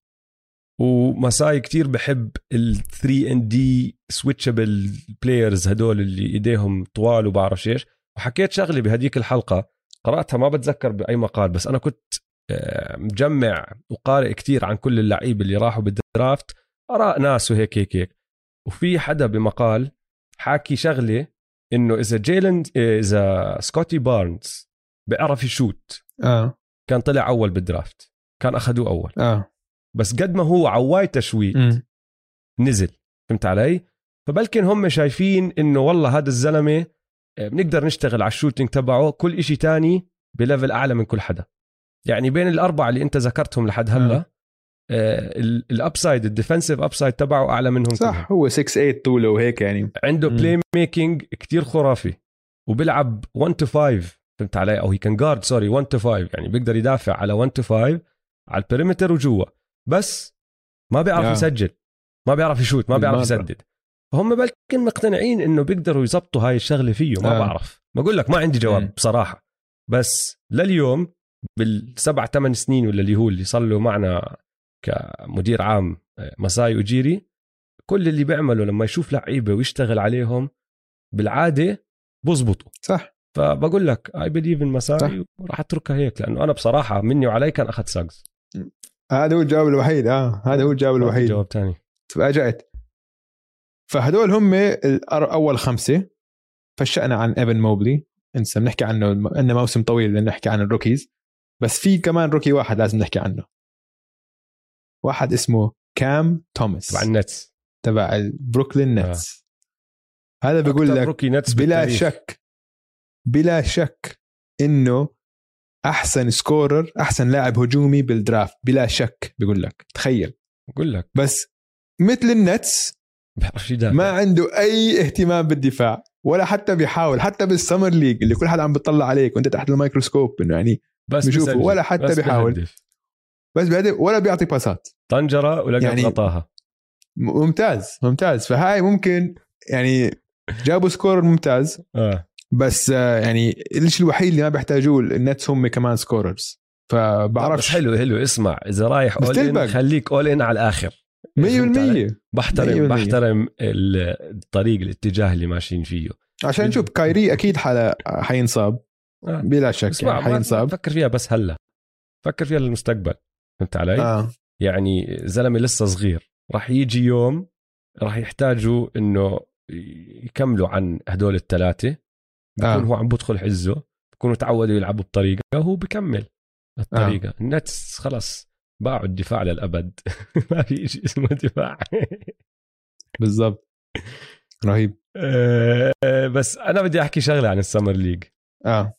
ومساي كتير بحب ال 3 and D switchable players هدول اللي إيديهم طوال وبعرف إيش. وحكيت شغله بهديك الحلقة. قرأتها ما بتذكر بأي مقال بس أنا كنت مجمع وقارئ كتير عن كل اللعيبه اللي راحوا بال draft. آراء ناس وهيك هيك هيك. وفي حدا بمقال حاكي شغلة إنه إذا جيلن إذا سكوتي بارنز بيعرف يشوت آه. كان طلع أول بال draft. كان أخذوه أول. آه. بس قد ما هو عواي تشويت مم. نزل. فهمت علي؟ فبلكن هم شايفين إنه والله هذا الزلمة آه، بنقدر نشتغل على ال shooting تبعه. كل إشي تاني ب level أعلى من كل حدا. يعني بين الأربعة اللي أنت ذكرتهم لحد هلا ال upside ال defensive upside تبعه أعلى منهم كلهم. صح هو 6 8 طوله وهيك يعني عنده. play making كتير خرافي وبيلعب 1 to 5 فهمت علي أو هي كان guard sorry 1 to 5 يعني بيقدر يدافع على 1 to 5 على ال perimeter وجوا بس ما بيعرف آه. يسجل ما بيعرف يشوت ما بيعرف. يسدد فهم بلكن مقتنعين إنه بيقدروا يزبطوا هاي الشغلة فيه ما آه. بعرف بقول لك ما عندي جواب. بصراحة بس لليوم بالسبع ثمان سنين ولا اللي هو اللي صار له معنا كمدير عام آه، مساي أوجيري كل اللي بيعمله لما يشوف لعيبة ويشتغل عليهم بالعادة بزبطوا. صح. فبقول لك I believe in. مساي وراح أتركها هيك لأنه أنا بصراحة مني وعلي كان أخذ ساجز هذا هو الجواب الوحيد آه هذا هو الجواب الوحيد. جواب تاني. تفاجأت. فهدول هم أول خمسة فشأنا عن ايفن موبلي إنسى بنحكي عنه عندنا موسم طويل بدنا نحكي عن ال rookies. بس في كمان rookie واحد لازم نحكي عنه. واحد اسمه كام توماس. تبع ال Nets. تبع ال Brooklyn Nets. هذا بيقول لك rookie Nets بلا بالتاريخ. شك بلا شك إنه أحسن scorer أحسن لاعب هجومي بال draft. بلا شك بيقول لك. تخيل. بقول لك. بس مثل ال Nets ما عنده أي اهتمام بالدفاع ولا حتى بيحاول حتى بال summer league اللي كل حدا عم بيطلع عليك وأنت تحت الميكروسكوب إنه يعني بس بيشوفه بيسجل. ولا حتى بس بيحاول. بيهدف. بس بهدف ولا بيعطي باسات طنجرة ولقت يعني- غطاها ممتاز ممتاز فهاي ممكن يعني جابوا scorer ممتاز آه بس آه، يعني الشيء الوحيد اللي ما بيحتاجوه ال Nets هم كمان scorers فبعرفش حلو حلو اسمع إذا رايح اول ان. خليك اول ان على الآخر 100% بحترم 100%. بحترم ال- الطريق الاتجاه اللي ماشيين فيه عشان شوف كايري أكيد حلا حينصاب آه. بلا شك يعني حينصاب. تفكر فيها بس هلأ. فكر فيها للمستقبل فهمت علي؟ آه. يعني زلمة لسه صغير راح يجي يوم راح يحتاجوا إنه يكملوا عن هدول الثلاثه بكون آه. هو عم بدخل حزه بكونوا تعودوا يلعبوا بطريقة وهو بكمل الطريقة. آه. ال Nets خلص باعوا الدفاع للأبد. ما في شيء اسمه دفاع. بالضبط. رهيب. آه، بس أنا بدي أحكي شغلة عن ال summer league. آه.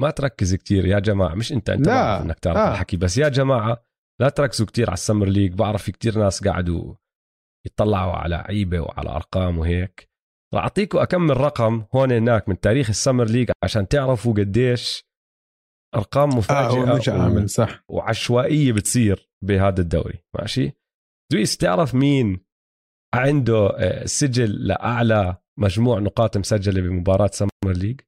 ما تركز كتير يا جماعة مش أنت أنت لا. إنك تعرف آه. الحكي بس يا جماعة لا تركزوا كتير على ال summer league بعرف في كتير ناس قعدوا يطلعوا على لعيبه وعلى أرقام وهيك راح أعطيكم كم رقم هون هناك من تاريخ ال summer league عشان تعرفوا قديش أرقام آه مفاجئة مش و- عامل صح وعشوائية بتصير بهذا الدوري ماشي دويس تعرف مين عنده آه، سجل لأعلى مجموع نقاط مسجلة بمباراة summer league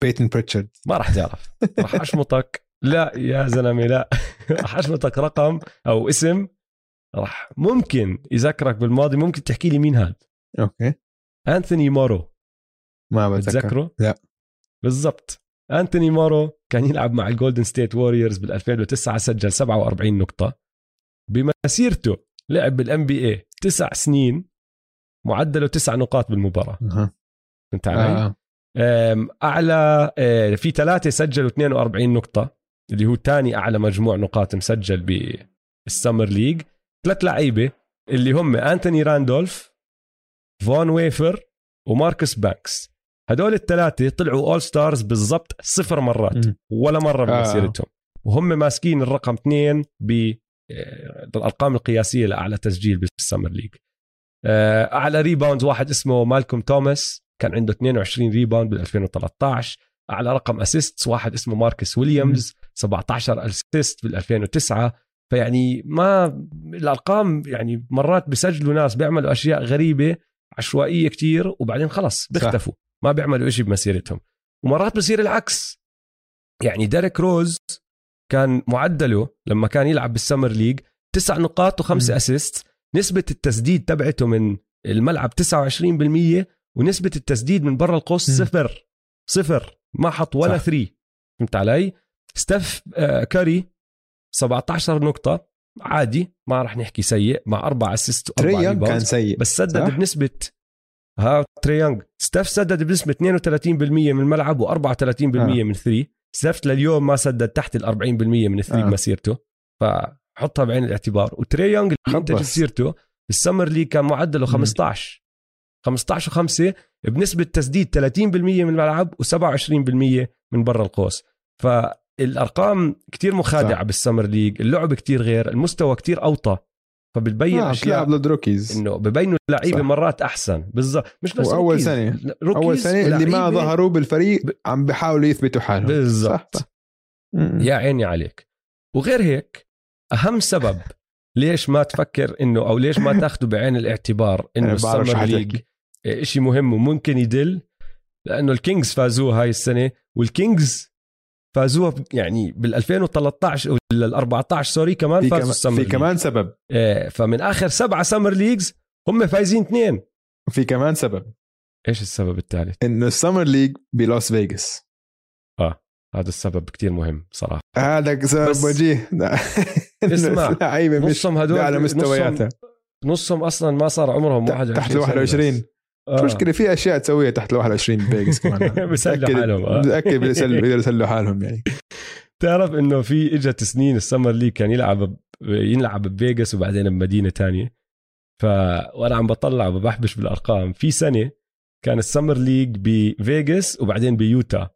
بيتن بريتشارد ما راح تعرف. راح أشمطك. لا يا زلمة لا. راح أشمطك رقم أو اسم راح ممكن يذكرك بالماضي. ممكن تحكي لي مين هذا أوكي. أنثوني مورو. ما بتذكر. بتذكره؟ لا. بالضبط. انتوني مورو كان يلعب مع ال Golden State Warriors بال 2009 سجل 47 نقطة. بمسيرته لعب بال NBA تسع سنين معدله تسع نقاط بالمباراة. أها. فهمت علي؟ آه. أعلى آه، في ثلاثة سجلوا 42 نقطة اللي هو ثاني أعلى مجموع نقاط مسجل بال summer league. ثلاث لعيبة اللي هم أنتوني راندولف فون ويفر وماركس بانكس هدول الثلاثة طلعوا all stars بالضبط صفر مرات. ولا مرة آه. بمسيرتهم وهم ماسكين الرقم اثنين بالارقام القياسية لأعلى تسجيل بال summer league. آه، أعلى rebound واحد اسمه مالكوم توماس. كان عنده 22 rebound بال 2013 أعلى رقم assist واحد اسمه ماركس ويليامز 17 assist بال 2009 فيعني ما الأرقام يعني مرات بسجلوا ناس بيعملوا أشياء غريبة عشوائية كتير وبعدين خلص بيختفوا. ما بيعملوا إشي بمسيرتهم. ومرات بصير العكس. يعني ديريك روز كان معدله لما كان يلعب بال summer league تسع نقاط وخمسة. assist نسبة التسديد تبعته من الملعب 29% ونسبة التسديد من برا القوس. صفر. صفر. ما حط ولا صح. three فهمت علي؟ ستيف آه، كاري 17 نقطة. عادي ما راح نحكي سيء. مع أربع assist تري كان سيء. بس سدد صح؟ بنسبة ها تري يونغ ستيف سدد بنسبة 32% من الملعب و34% آه. من three ستيف لليوم ما سدد تحت ال 40% من ال three آه. بمسيرته. فحطها بعين الاعتبار. وتري يونغ اللي انت سيرته ال summer league كان معدله 15 15 و5 بنسبة تسديد 30% من الملعب و27% من برا القوس. فالأرقام كتير مخادعة صح. بال summer league اللعب كتير غير المستوى كتير أوطى. فبتبين آه أشياء ضد rookies. إنه ببينوا اللعيبة مرات أحسن. بالضبط. مش بس اول سنه أول سنه اللي ما ظهروا بالفريق عم بيحاولوا يثبتوا حالهم. بالضبط. يا عيني عليك. وغير هيك أهم سبب ليش ما تفكر إنه أو ليش ما تاخذه بعين الاعتبار إنه ال summer league شيء مهم وممكن يدل لأنه الكينجز فازوها هاي السنة والكينجز فازوها يعني بال 2013 ولا ال 14 sorry كمان فازوا السمر في كمان سبب. إيه فمن آخر سبعه summer leagues هم فايزين اثنين. في كمان سبب. إيش السبب الثالث؟ انه ال summer league ب Los Vegas. آه هذا السبب كتير مهم صراحة. هذا سبب وجيه. اسمع لعيبة مش هدول على مستوياتها نصهم أصلا ما صار عمرهم 21 تحت ال 21 آه. مشكلة في أشياء تسويها تحت ال 21 بفيجاس كمان. بيسلوا حالهم آه. متأكد بيقدروا يسلوا حالهم يعني. تعرف إنه في إجت سنين ال summer league كان يلعب ينلعب بفيجاس وبعدين بمدينة تانية. ف وأنا عم بطلع وبحبش بالأرقام. في سنة كان ال summer league بفيجاس وبعدين بيوتا.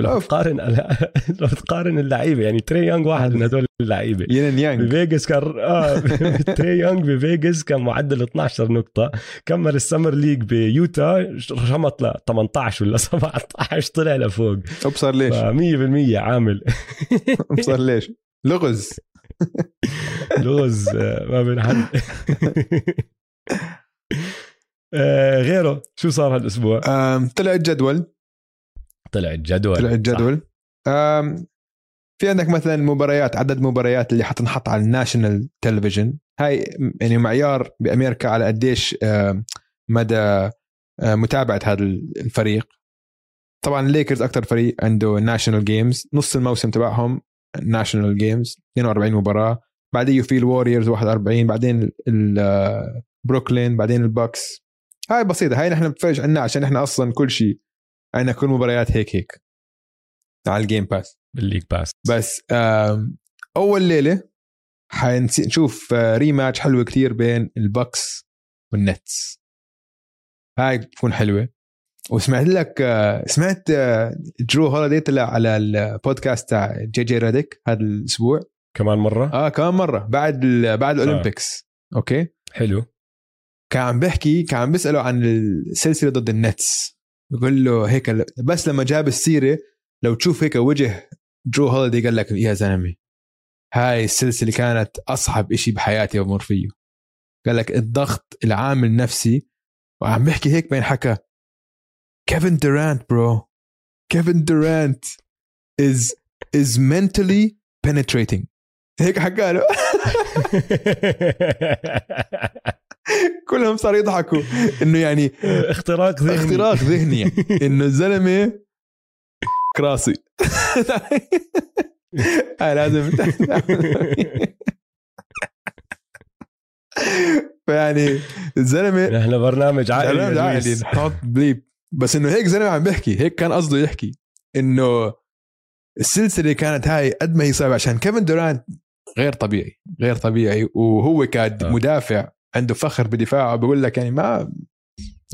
لو تقارن لو تقارن اللعيبة يعني تري يانج واحد من هدول اللعيبة. تري يانج بفيجاس كان آه تري يانج بفيجاس كان معدل 12 نقطة. كمل ال summer league بيوتا رمط ل 18 ولا 17 طلع لفوق. ابصر ليش؟ 100% عامل. ابصر ليش؟ لغز. لغز آه، ما بين حد. آه، غيره شو صار هالأسبوع؟ طلع الجدول. طلع الجدول. طلع الجدول. في عندك مثلا مباريات عدد مباريات اللي حتنحط على ال national تلفزيون. هاي يعني معيار بأمريكا على قديش مدى متابعة هذا الفريق. طبعا الليكرز أكثر فريق عنده national games نص الموسم تبعهم national games 42 مباراة. بعديه في الوريورز 41 بعدين بروكلين بعدين البكس هاي بسيطة. هاي نحن بنتفرج عنها عشان إحنا أصلا كل شيء عندنا كل مباريات هيك هيك. على ال game pass بال league pass. بس أول ليلة حنشوف rematch حلوة كثير بين البكس والنتس. هاي بتكون حلوة. وسمعت لك آه، سمعت درو آه، هوليدي طلع على البودكاست تاع جي جي ريديك هذا الأسبوع. كمان مرة؟ آه كمان مرة. بعد بعد ال Olympics آه. okay؟ حلو. كان عم بيحكي كان عم بيساله عن السلسلة ضد النتس. بقول له هيك بس لما جاب السيرة لو تشوف هيك وجه درو هوليدي قال لك يا زلمة هاي السلسلة كانت أصعب إشي بحياتي بمر فيه. قال لك الضغط العامل النفسي وعم بحكي هيك بين حكى كيفن دورانت bro كيفن دورانت is is mentally penetrating. هيك حكى له. كلهم صاروا يضحكوا. إنه يعني اختراق ذهني. اختراق ذهني. يعني إنه الزلمة كراسي هاي لازم. فيعني الزلمة نحن برنامج عائلي برنامج عائلي. نحط بليب بس إنه هيك زلمه عم بيحكي. هيك كان قصده يحكي. إنه السلسلة كانت هاي قد ما هي صعبة عشان كيفن دورانت غير طبيعي غير طبيعي وهو كمدافع آه. عنده فخر بدفاعه بقول لك يعني ما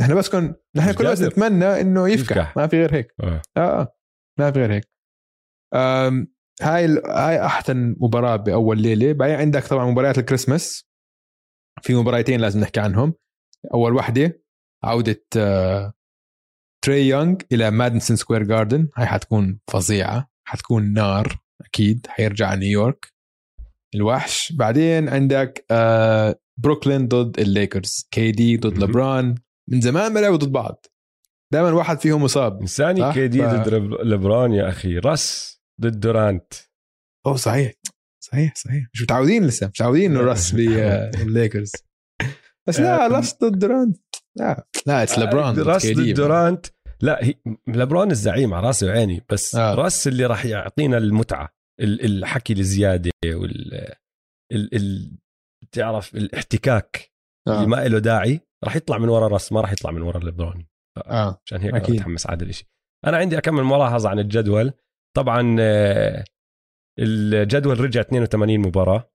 نحن بس كن نحن كل بس نتمنى إنه يفكح. ما في غير هيك. آه, آه. ما في غير هيك. آم هاي هاي أحسن مباراة بأول ليلة. بعدين عندك طبعا مباريات الكريسماس. في مباراتين لازم نحكي عنهم. أول وحدة عودة آه تري يونغ إلى مادنسون سكوير جاردن. هاي حتكون فظيعة. حتكون نار أكيد. حيرجع نيويورك. الوحش. بعدين عندك آه بروكلين ضد الليكرز كي دي ضد لبران من زمان ما لعبوا ضد بعض. دائما واحد فيهم مصاب. انسى لي كي دي ف... ضد لبران يا أخي. راس ضد دورانت. أوه صحيح. صحيح صحيح. مش متعودين لسه. مش متعودين إنه راس بالليكرز بس لا راس ضد دورانت. لا لا it's لبران راس ضد دورانت. لا هي لبران الزعيم على راسي وعيني بس آه. راس اللي راح يعطينا المتعة الحكي الزيادة وال ال... ال... تعرف الاحتكاك آه. اللي ما له داعي راح يطلع من ورا راس ما راح يطلع من ورا ليبرون آه. عشان هيك أكيد. متحمس على هذا الشيء أنا عندي أكمل ملاحظة عن الجدول. طبعا آه، الجدول رجع 82 مباراة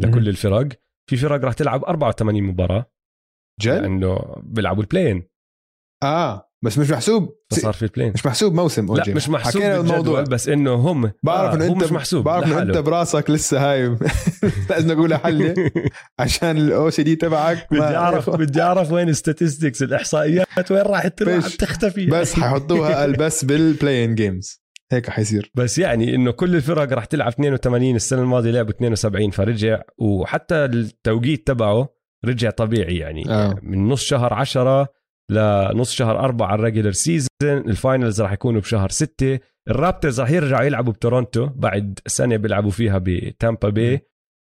لكل الفرق. في فرق راح تلعب 84 مباراة. جد؟ لأنه بيلعبوا ال play-in آه. بس مش محسوب. صار في ال play-in مش محسوب موسم لا مش محسوب الموضوع. بس إنه هم بعرف آه انه أنت مش محسوب بعرف إنه أنت براسك لسه هايم لازم اقولها حله عشان ال OCD تبعك بدي اعرف بدي أعرف وين ال statistics الإحصائيات وين راح تختفي بس حيحطوها بس بال play-in games هيك حيصير. بس يعني إنه كل الفرق راح تلعب 82 السنة الماضية لعبوا 72 فرجع وحتى التوقيت تبعه رجع طبيعي يعني. آه. من نص شهر 10 لنص شهر أربعة على ال regular season ال finals راح يكونوا بشهر ستة. الرابترز راح يرجعوا يلعبوا بتورونتو بعد سنة بيلعبوا فيها بتامبا بي.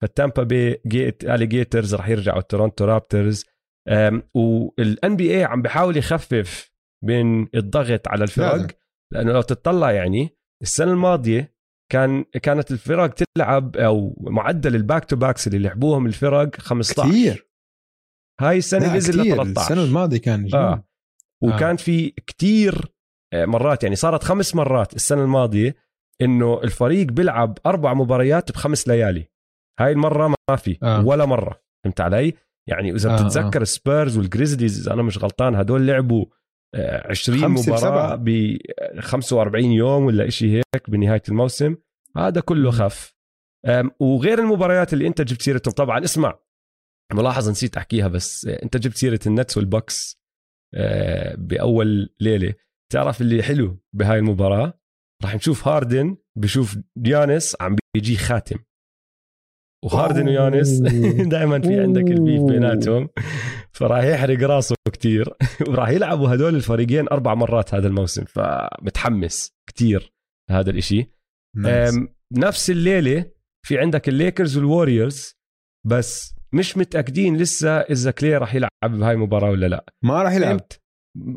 فالتامبا بي alligators راح يرجعوا تورونتو رابترز. وال NBA عم بحاول يخفف من الضغط على الفرق لأنه لو تطلع يعني السنة الماضية كان كانت الفرق تلعب أو معدل ال back to backs اللي لعبوهم الفرق 15 كثير. هاي السنة نزل ل 13 السنة الماضية كان آه. وكان آه. في كتير آه، مرات يعني صارت خمس مرات السنة الماضية إنه الفريق بيلعب أربع مباريات بخمس ليالي. هاي المرة ما في آه. ولا مرة. فهمت علي؟ يعني إذا آه بتتذكر آه. ال Spurs وال Grizzlies إذا أنا مش غلطان هدول لعبوا 20 آه، مباراة ب 45 يوم ولا شيء هيك بنهاية الموسم. هذا كله خف. وغير المباريات اللي أنت جبت سيرتهم طبعا اسمع ملاحظة نسيت أحكيها بس أنت جبت سيرة ال Nets وال Bucks آه، بأول ليلة. تعرف اللي حلو بهاي المباراة؟ راح نشوف هاردن بشوف يانس عم بيجي خاتم. وهاردن ويانس دائما في عندك ال beef بيناتهم. فراح يحرق راسه كتير. وراح يلعبوا هدول الفريقين أربع مرات هذا الموسم. فمتحمس كتير هذا الإشي. نفس الليلة في عندك ال Lakers وال Warriors بس مش متأكدين لسه إذا Klay راح يلعب بهاي المباراه ولا لا. ما راح يلعب.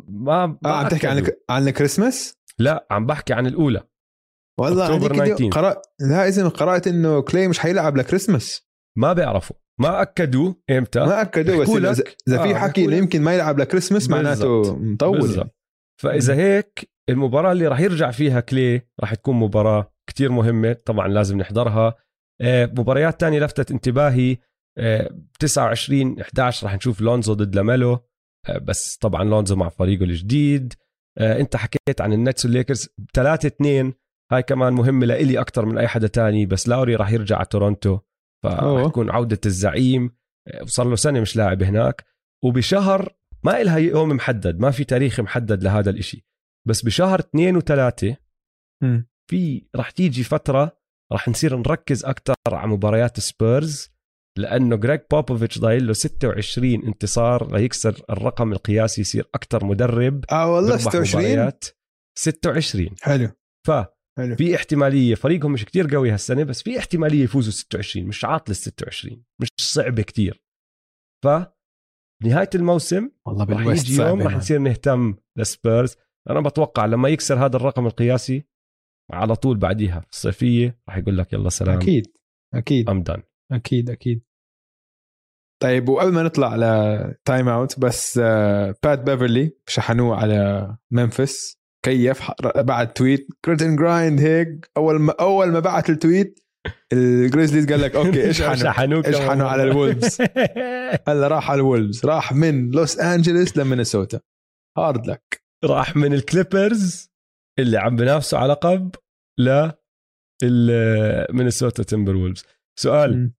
ما, آه عم تحكي عن عن الكريسماس؟ لا عم بحكي عن الأولى. والله هذيك قرأ لا إذا قرأت إنه كلي مش حيلعب لكريسماس. ما بيعرفوا. ما أكدوا. إمتى؟ ما أكدوا بس إذا, إذا في آه حكي إنه يمكن ما يلعب لكريسماس معناته مطول بالزبط. فإذا هيك المباراة اللي راح يرجع فيها كلي راح تكون مباراة كتير مهمة طبعا لازم نحضرها. آه، مباريات تانية لفتت انتباهي. 29 11 راح نشوف لونزو ضد لاميلو. آه، بس طبعا لونزو مع فريقه الجديد. آه، انت حكيت عن ال Nets وال Lakers. 3 2 هاي كمان مهمة لإلي أكثر من أي حدا تاني بس لاوري راح يرجع على تورونتو فراح تكون عودة الزعيم. وصار له سنة مش لاعب هناك. وبشهر ما إلها يوم محدد ما في تاريخ محدد لهذا الإشي. بس بشهر اثنين وثلاثة في راح تيجي فترة راح نصير نركز أكثر على مباريات سبيرز. لأنه جريج بوبوفيتش ضايل له 26 انتصار ليكسر الرقم القياسي يصير أكثر مدرب آه والله 26 26 حلو. ف حلو. في احتمالية فريقهم مش كتير قوي هالسنة بس في احتمالية يفوزوا 26 مش عاطل ال 26 مش صعبه كتير. ف نهاية الموسم والله رح يجي يوم رح نصير نهتم لسبيرز أنا بتوقع لما يكسر هذا الرقم القياسي على طول بعديها في الصيفية رح يقول لك يلا سلام. أكيد. أكيد. I'm done أكيد أكيد. طيب وقبل ما نطلع على time out بس Pat Beverley شحنوه على ممفيس كيف؟ بعد tweet grit and grind هيك. أول ما أول ما بعت ال tweet ال Grizzlies قال لك okay اشحنوا اشحنوا على ال Wolves. هلا راح على ال Wolves. راح من لوس انجلوس لمينيسوتا. hard luck راح من ال Clippers اللي عم بنافسوا على لقب ل مينيسوتا Timberwolves سؤال.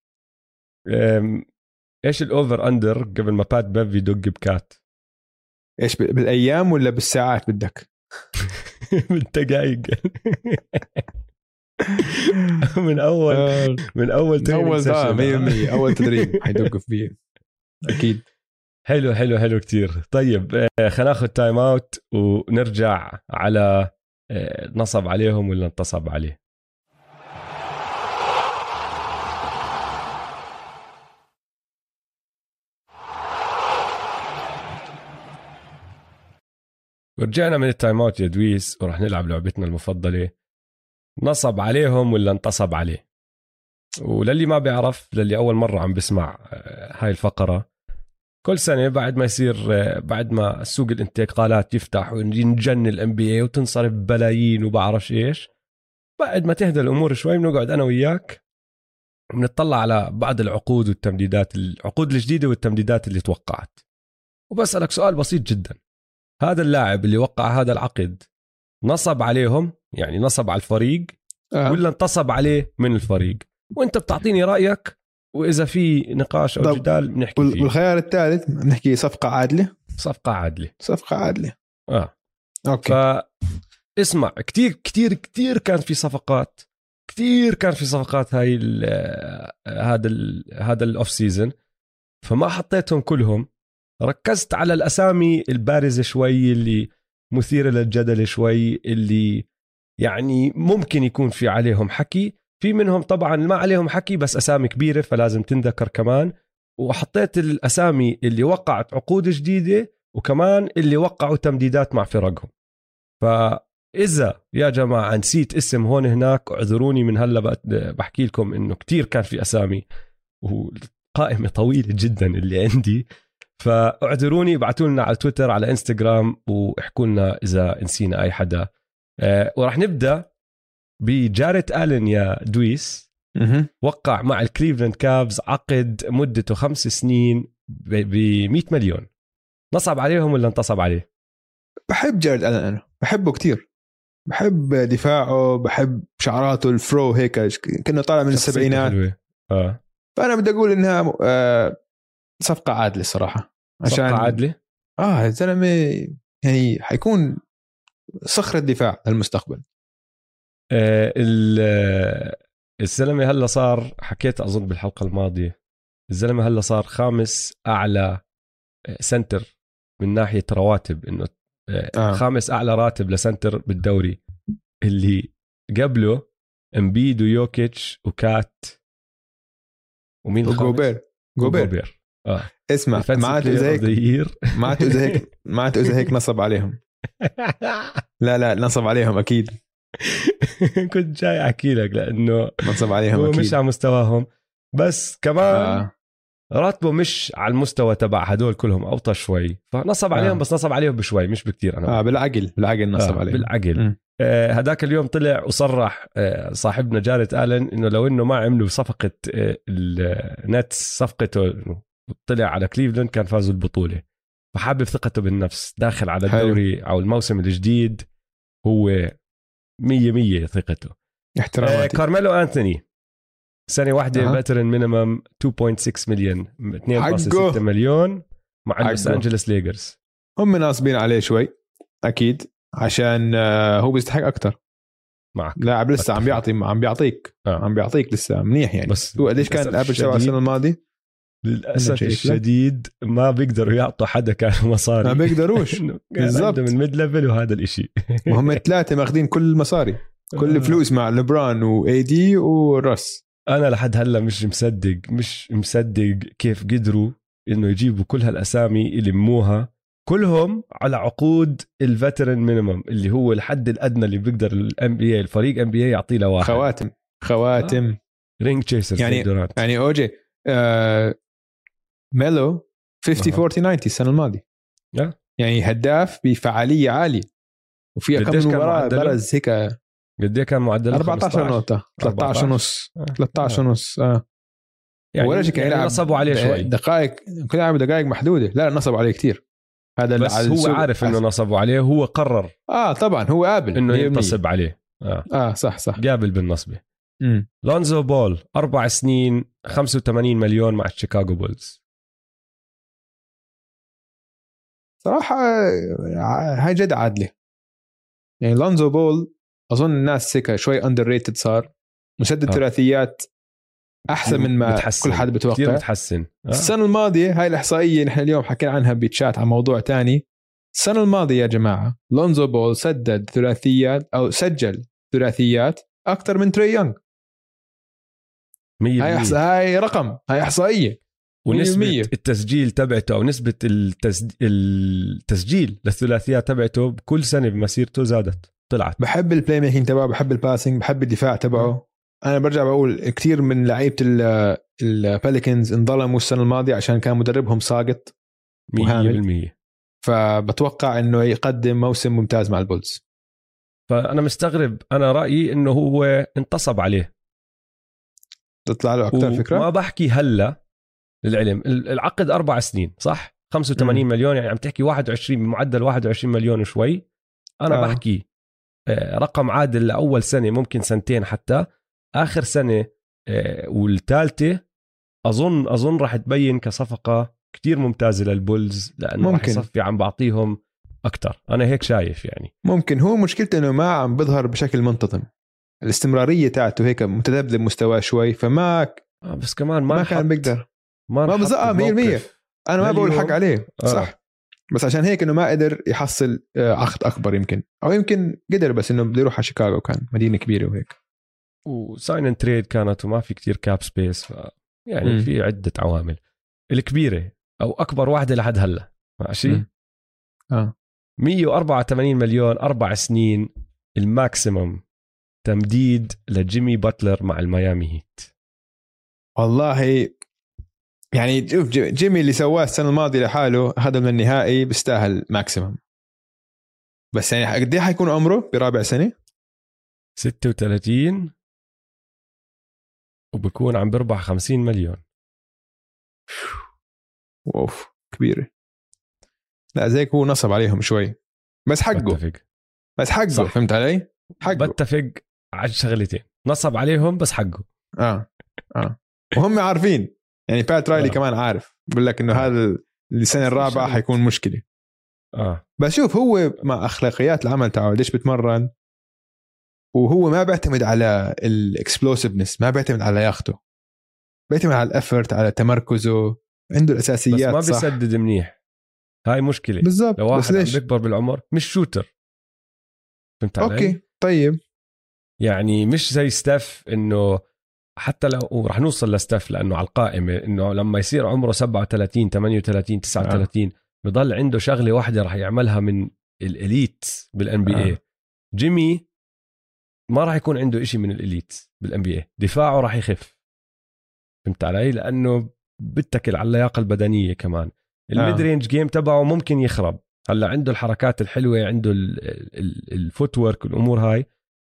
إيش ال over under قبل ما Pat Bev يدق ب KAT؟ إيش بالأيام ولا بالساعات بدك؟ بالدقائق من اول آه. من أول من أول 100% أول تدريب حيدق فيه. أكيد. حلو حلو حلو كتير. طيب آه، خلينا ناخذ time out ونرجع على آه، نصب عليهم ولا انتصب عليه؟ ورجعنا من ال time out يا دويس وراح نلعب لعبتنا المفضلة. نصب عليهم ولا انتصب عليه؟ وللي ما بيعرف للي أول مرة عم بسمع آه، هاي الفقرة. كل سنة بعد ما يصير آه، بعد ما سوق الانتقالات يفتح وينجن ال NBA وتنصرف بلايين وبعرفش إيش بعد ما تهدى الأمور شوي بنقعد أنا وياك بنطلع على بعض العقود والتمديدات العقود الجديدة والتمديدات اللي توقعت. وبسألك سؤال بسيط جدا. هذا اللاعب اللي وقع هذا العقد نصب عليهم يعني نصب على الفريق آه. ولا انتصب عليه من الفريق؟ وانت بتعطيني رأيك وإذا في نقاش أو جدال بنحكي وال- فيه. والخيار الثالث بنحكي صفقة عادلة؟ صفقة عادلة. صفقة عادلة. آه. أوكي. ف اسمع كتير كتير كتير كان في صفقات كتير كان في صفقات هاي ال هذا ال هذا ال off season فما حطيتهم كلهم. ركزت على الأسامي البارزة شوي اللي مثيرة للجدل شوي اللي يعني ممكن يكون في عليهم حكي. في منهم طبعا ما عليهم حكي بس أسامي كبيرة فلازم تنذكر كمان. وحطيت الأسامي اللي وقعت عقود جديدة وكمان اللي وقعوا تمديدات مع فرقهم. فإذا يا جماعة نسيت اسم هون هناك اعذروني من هلأ بحكي لكم إنه كتير كان في أسامي وقائمه طويلة جدا اللي عندي. فاعذروني ابعتوا لنا على تويتر على انستغرام واحكوا لنا إذا نسينا أي حدا. أه وراح نبدأ بجاريت الين يا دويس. وقع مع ال Cleveland Cavs عقد مدته خمس سنين ب 100 مليون. نصب عليهم ولا انتصب عليه؟ بحب جاريت آلن أنا. بحبه كتير. بحب دفاعه بحب شعراته الفرو هيك كأنه طالع من السبعينات. آه. فأنا بدي أقول إنها آه، صفقة عادلة الصراحه عشان عشان عادلة؟ آه الزلمه يعني حيكون صخره دفاع للمستقبل. آه ال- آه، الزلمة هلا صار حكيت أظن بالحلقة الماضية الزلمة هلا صار خامس أعلى آه، سنتر من ناحية رواتب إنه آه. آه. خامس أعلى راتب ل center بالدوري. اللي قبله امبيد ويوكيتش و KAT. ومين جوبير. جوبير آه. اسمع اذا هيك هيك معناته اذا هيك نصب عليهم. لا لا نصب عليهم أكيد. كنت جاي أحكي لك لأنه نصب عليهم هو أكيد. مش على مستواهم. بس كمان آه. راتبه مش على المستوى تبع هدول كلهم أوطى شوي. فنصب عليهم آه. بس نصب عليهم بشوي مش بكتير أنا. آه بالعقل بالعقل نصب آه عليهم. بالعقل. آه، هداك اليوم طلع وصرح آه، صاحبنا جاريت آلن إنه لو إنه ما عملوا صفقة آه، ال Nets صفقته طلع على كليفلاند كان فازوا البطوله فحابب ثقته بالنفس داخل على حلو. الدوري أو الموسم الجديد هو مية مية ثقته آه، احتراماتي كارميلو انثوني سنة واحدة أها. veteran minimum 2.6 مليون 2.6 حقه. مليون مع لوس. أنجلوس ليجرز هم ناصبين عليه شوي أكيد عشان آه، هو بيستحق أكثر معك لاعب لسه عم. بيعطي عم بيعطيك آه. عم بيعطيك لسه منيح يعني بس هو قديش كان ال average تبعه الشديد- السنة الماضية؟ للأسف؟ الشديد ما بيقدروا يعطوا حدا كان مصاري. ما بيقدروش. بالضبط. عندهم ال mid level وهذا الإشي. وهم ثلاثة ماخذين كل المصاري كل آه. الفلوس مع لبران واي دي وراس أنا لحد هلأ مش مصدق مش مصدق كيف قدروا إنه يجيبوا كل هالأسامي يلموها كلهم على عقود ال veteran minimum اللي هو الحد الأدنى اللي بيقدر ال NBA الفريق NBA يعطيه لواحد. خواتم. خواتم. ring chaser يعني- يعني يعني أوجي آه ميلو 50 أها. 40 90 السنة الماضية. آه. يعني هداف بفعالية عالية. وفي كم مباراة؟ برز هيك قد إيه كان معدل 14 نقطة. 13 ونص 13 ونص آه. يعني ولا شيء كان يعني يلعب نصبوا عليه شوي. دقائق كان يلعب دقائق محدودة. لا لا نصب عليه كتير. هذا بس على هو. عارف إنه نصبوا عليه هو قرر آه طبعا هو قابل. إنه 100%. ينتصب عليه. آه. آه صح صح. قابل بالنصبة. لونزو بول أربع سنين 85 مليون مع الشيكاغو بولز. صراحة هاي جد عادلة. يعني لونزو بول أظن الناس هيك شوي underrated صار. مسدد آه. ثلاثيات أحسن من ما متحسن. كل حد كثير بتوقع متحسن. آه. السنة الماضية هاي الإحصائية نحن اليوم حكينا عنها بتشات عن موضوع تاني. السنة الماضية يا جماعة لونزو بول سدد ثلاثيات أو سجل ثلاثيات أكثر من تري يونغ. 100% هاي أحص... هاي رقم هاي إحصائية. ونسبة 100%. التسجيل تبعته أو نسبة التسج... التسجيل للثلاثيات تبعته بكل سنة بمسيرته زادت طلعت. بحب ال playmaking تبعه بحب ال passing بحب الدفاع تبعه. أنا برجع بقول كثير من لعيبة البيليكنز انظلموا السنة الماضية عشان كان مدربهم ساقط 100% فبتوقع إنه يقدم موسم ممتاز مع البولز. فأنا مستغرب أنا رأيي إنه هو انتصب عليه. تطلع له أكثر فكرة؟ ما بحكي هلأ للعلم. العقد أربع سنين صح؟ 85 م. مليون يعني عم تحكي 21 بمعدل 21 مليون وشوي. أنا آه. بحكي آه، رقم عادل لأول سنة ممكن سنتين حتى. آخر سنة آه، والثالثة أظن أظن راح تبين كصفقة كتير ممتازة للبولز لأنه ممكن. يصفي عم بعطيهم أكثر أنا هيك شايف يعني. ممكن. هو مشكلته إنه ما عم بيظهر بشكل منتظم. الاستمرارية تاعته هيك متذبذب مستواه شوي فما آه بس كمان ما, ما كان بيقدر. ما, ما بزقها 100% أنا ما بقول حق عليه آه. صح. بس عشان هيك إنه ما قدر يحصل آه، عقد أكبر يمكن. أو يمكن قدر بس إنه بده يروح على شيكاغو كان مدينة كبيرة وهيك. و sign and trade كانت وما في كتير cap space ف يعني م. في عدة عوامل. الكبيرة أو أكبر واحدة لحد هلأ ماشي؟ م. آه. 184 مليون أربع سنين ال maximum تمديد لجيمي باتلر مع الميامي هيت. والله يعني شوف جيمي اللي سواه السنة الماضية لحاله اخذهم النهائي بيستاهل maximum بس يعني قد إيه حيكون عمره برابع سنة؟ 36 وبكون عم بربح 50 مليون. أوف كبيرة. لا زيك هو نصب عليهم شوي. بس حقه. بتفق. بس حقه. صح. فهمت علي؟ حقه. بتفق على شغلتين نصب عليهم بس حقه. آه. آه. وهم عارفين. يعني بات رايلي آه. كمان عارف بقول لك إنه آه. هذا السنة الرابعة حيكون مشكلة. آه. بس شوف هو مع أخلاقيات العمل تاعه ليش بتمرن؟ وهو ما بيعتمد على الإكسبلوسيفنس ما بيعتمد على ياخته بيعتمد على ال effort على تمركزه عنده الأساسيات بس ما بيسدد منيح. هاي مشكلة. بالضبط. لو واحد بس ليش؟ بيكبر بالعمر مش shooter. فهمت علي؟ okay طيب. يعني مش زي ستيف إنه حتى لو رح نوصل لستيف لأنه على القائمة إنه لما يصير عمره 37 38 39 آه. بضل عنده شغلة واحدة رح يعملها من ال elite بال NBA جيمي ما راح يكون عنده إشي من ال elite بال NBA دفاعه راح يخف. فهمت علي؟ لأنه بتكل على اللياقة البدنية كمان. ال mid-range game تبعه ممكن يخرب. هلأ عنده الحركات الحلوة عنده ال footwork والامور هاي.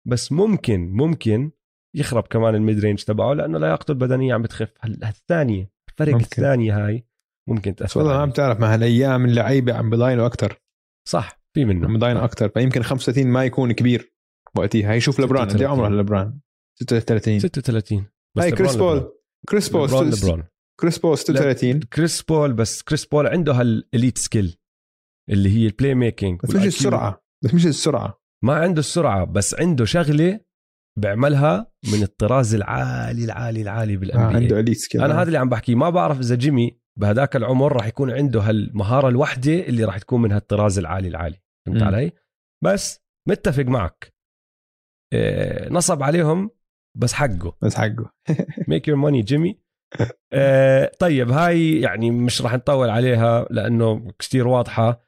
بس ممكن ممكن يخرب كمان ال mid-range تبعه لأنه لياقته البدنيه عم بتخف. الثانية الفرق ممكن. الثانية هاي ممكن تأثر والله ما عم تعرف ما هالأيام اللعيبة عم بضاينوا أكثر صح في منه عم بضاينوا أكثر فيمكن 35 ما يكون كبير وقتها. هي شوف لبران قد عمره لبران؟ 36 36 بس هاي كريس بول. كريس بول لبران كريس بول 36 كريس بول بس كريس بول عنده هال elite skill اللي هي ال playmaking بس مش السرعة. بس مش السرعة. ما عنده السرعة بس عنده شغلة بيعملها من الطراز العالي العالي العالي بال NBA عنده elite skill أنا هذا اللي عم بحكيه. ما بعرف إذا جيمي بهداك العمر راح يكون عنده هالمهارة الوحدة اللي راح تكون من هالطراز العالي العالي. فهمت علي؟ بس متفق معك. إيه نصب عليهم بس حقه. بس حقه. make your money جيمي. آه طيب هاي يعني مش راح نطول عليها لأنه كثير واضحة. آه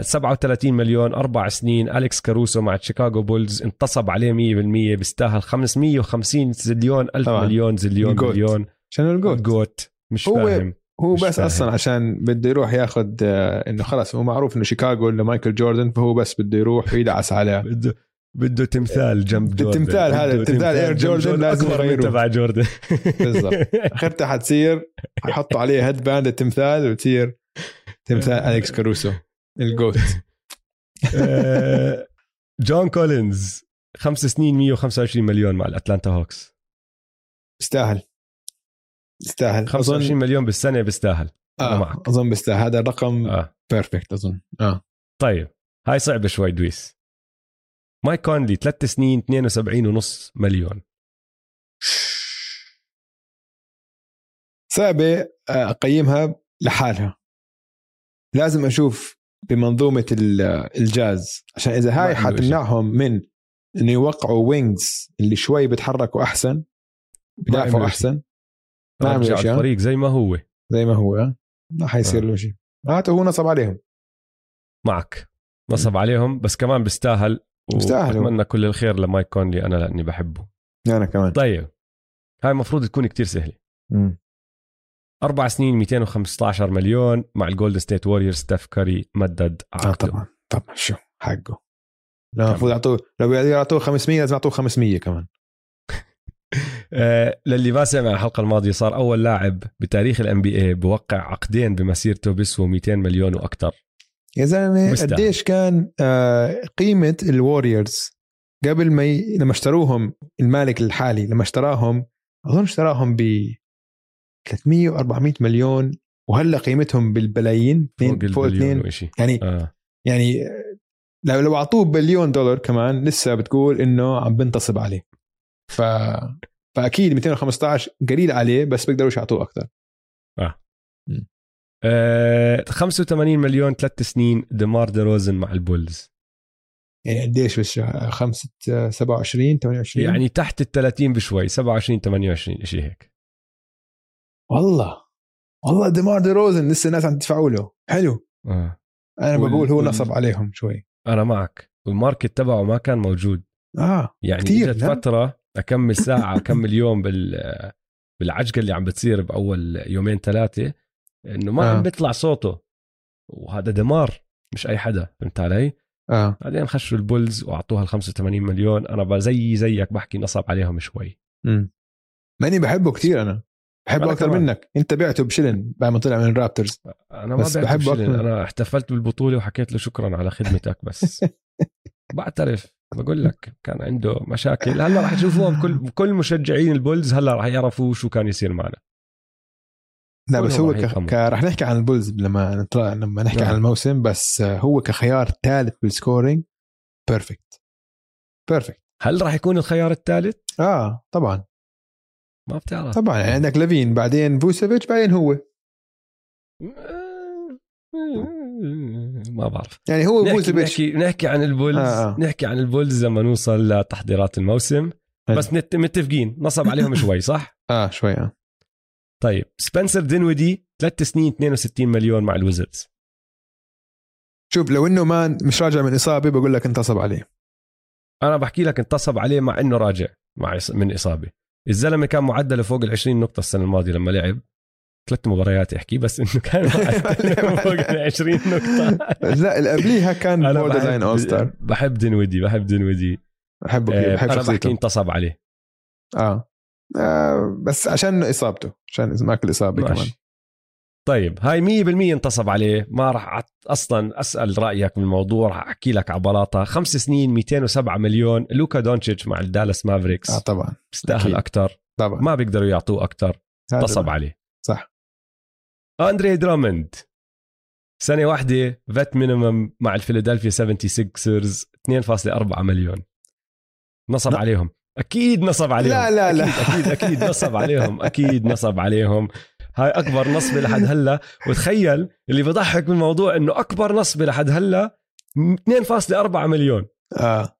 37 مليون أربع سنين أليكس كاروسو مع شيكاغو بولز انتصب عليه 100% بيستاهل 550 زليون ألف طبعا. مليون زليون ال GOAT. مليون. عشان ال GOAT؟ GOAT مش هو فاهم. هو بس فاهم. أصلا عشان بده يروح ياخذ آه إنه خلص هو معروف إنه شيكاغو ولا مايكل جوردن فهو بس بده يروح ويدعس عليه. بده بده تمثال جنب جوردن. التمثال هذا التمثال إير جوردن لازم يغيروه. تبع جوردن. بالضبط. اخرتها حتصير حيحطوا عليه headband التمثال وتصير تمثال أليكس كاروسو. ال GOAT. آه، جون كولينز خمس سنين 125 مليون مع الأتلانتا هوكس. يستاهل. يستاهل. 25 أظن... مليون بالسنة بيستاهل آه معك. أظن بيستاهل. هذا الرقم آه. perfect أظن. آه. طيب هاي صعبة شوي دويس. مايك كونلي ثلاث سنين 72 ونص مليون. صعبة آه، أقيمها لحالها. لازم أشوف بمنظومة الجاز. عشان إذا هاي حتمنعهم من إنه يوقعوا wings اللي شوي بيتحركوا أحسن بدافعوا أحسن. ما عملوا شيء الفريق زي ما هو. زي ما هو ما حيصير آه. له شيء معناته هو نصب عليهم. معك. نصب عليهم بس كمان بيستاهل. مستاهل هو. اتمنى كل الخير لمايك كونلي أنا لأني بحبه. أنا كمان. طيب. هاي المفروض تكون كتير سهلة. مم. أربع سنين 215 مليون مع الجولدن ستيت ووريرز ستيف كاري مدد آه عقده. طبعا طبعا شو حقه. لا المفروض يعطوه لو يعطوه 500 لازم يعطوه 500 كمان. آه للي ما سمع الحلقة الماضية صار أول لاعب بتاريخ الان بي اي بوقع عقدين بمسيرته بيسووا 200 مليون وأكثر. يا زلمة. قديش كان آه قيمة الوريورز قبل ما ي... لما اشتروهم المالك الحالي لما اشتراهم أظن اشتراهم ب 300 و 400 مليون وهلا قيمتهم بالبلايين فوق اثنين- يعني آه. يعني لو لو أعطوه بليون دولار كمان لسه بتقول إنه عم بنتصب عليه. ف فأكيد 215 قليل عليه بس بيقدروش يعطوه أكثر آه. 85 مليون ثلاث سنين ديمار دي روزن مع البولز. يعني قديش بس؟ خمسة 27 28 يعني تحت ال 30 بشوي 27 28 شيء هيك. والله. والله ديمار دي روزن لسه الناس عم تدفعوا له. حلو. آه. أنا وال- بقول هو نصب عليهم شوي. أنا معك. وال market تبعه ما كان موجود. آه يعني كتير، إجت؟ فترة أكمل ساعة أكمل يوم بال بالعجقة اللي عم بتصير بأول يومين ثلاثة إنه ما آه. عم بيطلع صوته. وهذا دمار مش أي حدا فهمت علي؟ آه. بعدين خشوا البولز وأعطوها ال 85 مليون. أنا زي زيك بحكي نصب عليهم شوي. امم ماني بحبه كثير أنا. بحبه أكثر كمان. منك إنت بعته بشلن بعد ما طلع من الرابترز أنا ما بس بعرف بحبه. أكثر. أنا احتفلت بالبطولة وحكيت له شكرا على خدمتك بس بعترف بقول لك كان عنده مشاكل هلأ رح تشوفوها بكل كل مشجعين البولز هلأ رح يعرفوا شو كان يصير معنا لا بس هو راح ك... ك... رح نحكي عن البولز لما نطلع لما نحكي نعم. عن الموسم بس هو كخيار ثالث بال scoring perfect perfect هل رح يكون الخيار الثالث؟ آه طبعا ما بتعرف. طبعا يعني عندك لافين بعدين فوسيفيتش بعدين هو. ما بعرف. يعني هو نحكي, فوسيفيتش. نحكي نحكي عن البولز. آه، آه. نحكي عن البولز لما نوصل لتحضيرات الموسم. حلو. بس متفقين نصب عليهم شوي صح؟ آه شوي آه. طيب سبنسر دينودي ثلاث سنين 62 مليون مع الويزردز. شوف لو إنه ما مش راجع من إصابة بقول لك انتصب عليه. أنا بحكي لك انتصب عليه مع إنه راجع مع من إصابة. الزلمة كان معدله فوق ال 20 نقطة السنة الماضية لما لعب. ثلاث مباريات احكي بس إنه كان معدله فوق ال 20 نقطة. لا اللي قبليها كان borderline all star بحب, دينودي بحب دينودي بحبه كثير آه، بحب أنا بحكي انتصب عليه. آه. آه بس عشان إصابته عشان ماكل إصابة كمان. طيب هاي 100% انتصب عليه. ما راح أصلا أسأل رأيك بالموضوع راح أحكي لك على بلاطة. خمس سنين 207 مليون. لوكا دونتشيتش مع الدالاس مافريكس. آه طبعا. أكيد. أكثر طبعا. ما بيقدروا يعطوه أكثر انتصب. عليه. صح. أندري درامند. سنة واحدة vet minimum مع الفيلادلفيا 76رز 2.4 مليون. نصب لا. عليهم. أكيد نصب عليهم. لا، لا، لا. أكيد أكيد, أكيد نصب عليهم. أكيد نصب عليهم. هاي أكبر نصبه لحد هلأ. وتخيل اللي بضحك بالموضوع إنه أكبر نصبه لحد هلأ 2.4 مليون. آه.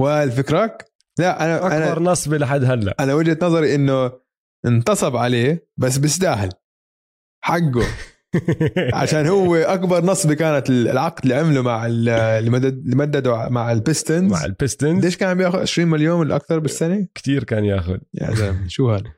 والفكرك لا أنا أكبر أنا نصبه لحد هلأ. أنا وجهة نظري إنه انتصب عليه بس بيستاهل. حقه. عشان هو أكبر نصبه كانت العقد اللي عمله مع ال- اللي مدد اللي مدده مع البيستونز. مع البيستونز. قديش كان بياخذ 20 مليون ولا أكثر بالسنة؟ كتير كان ياخذ. يا زلمة شو هذا؟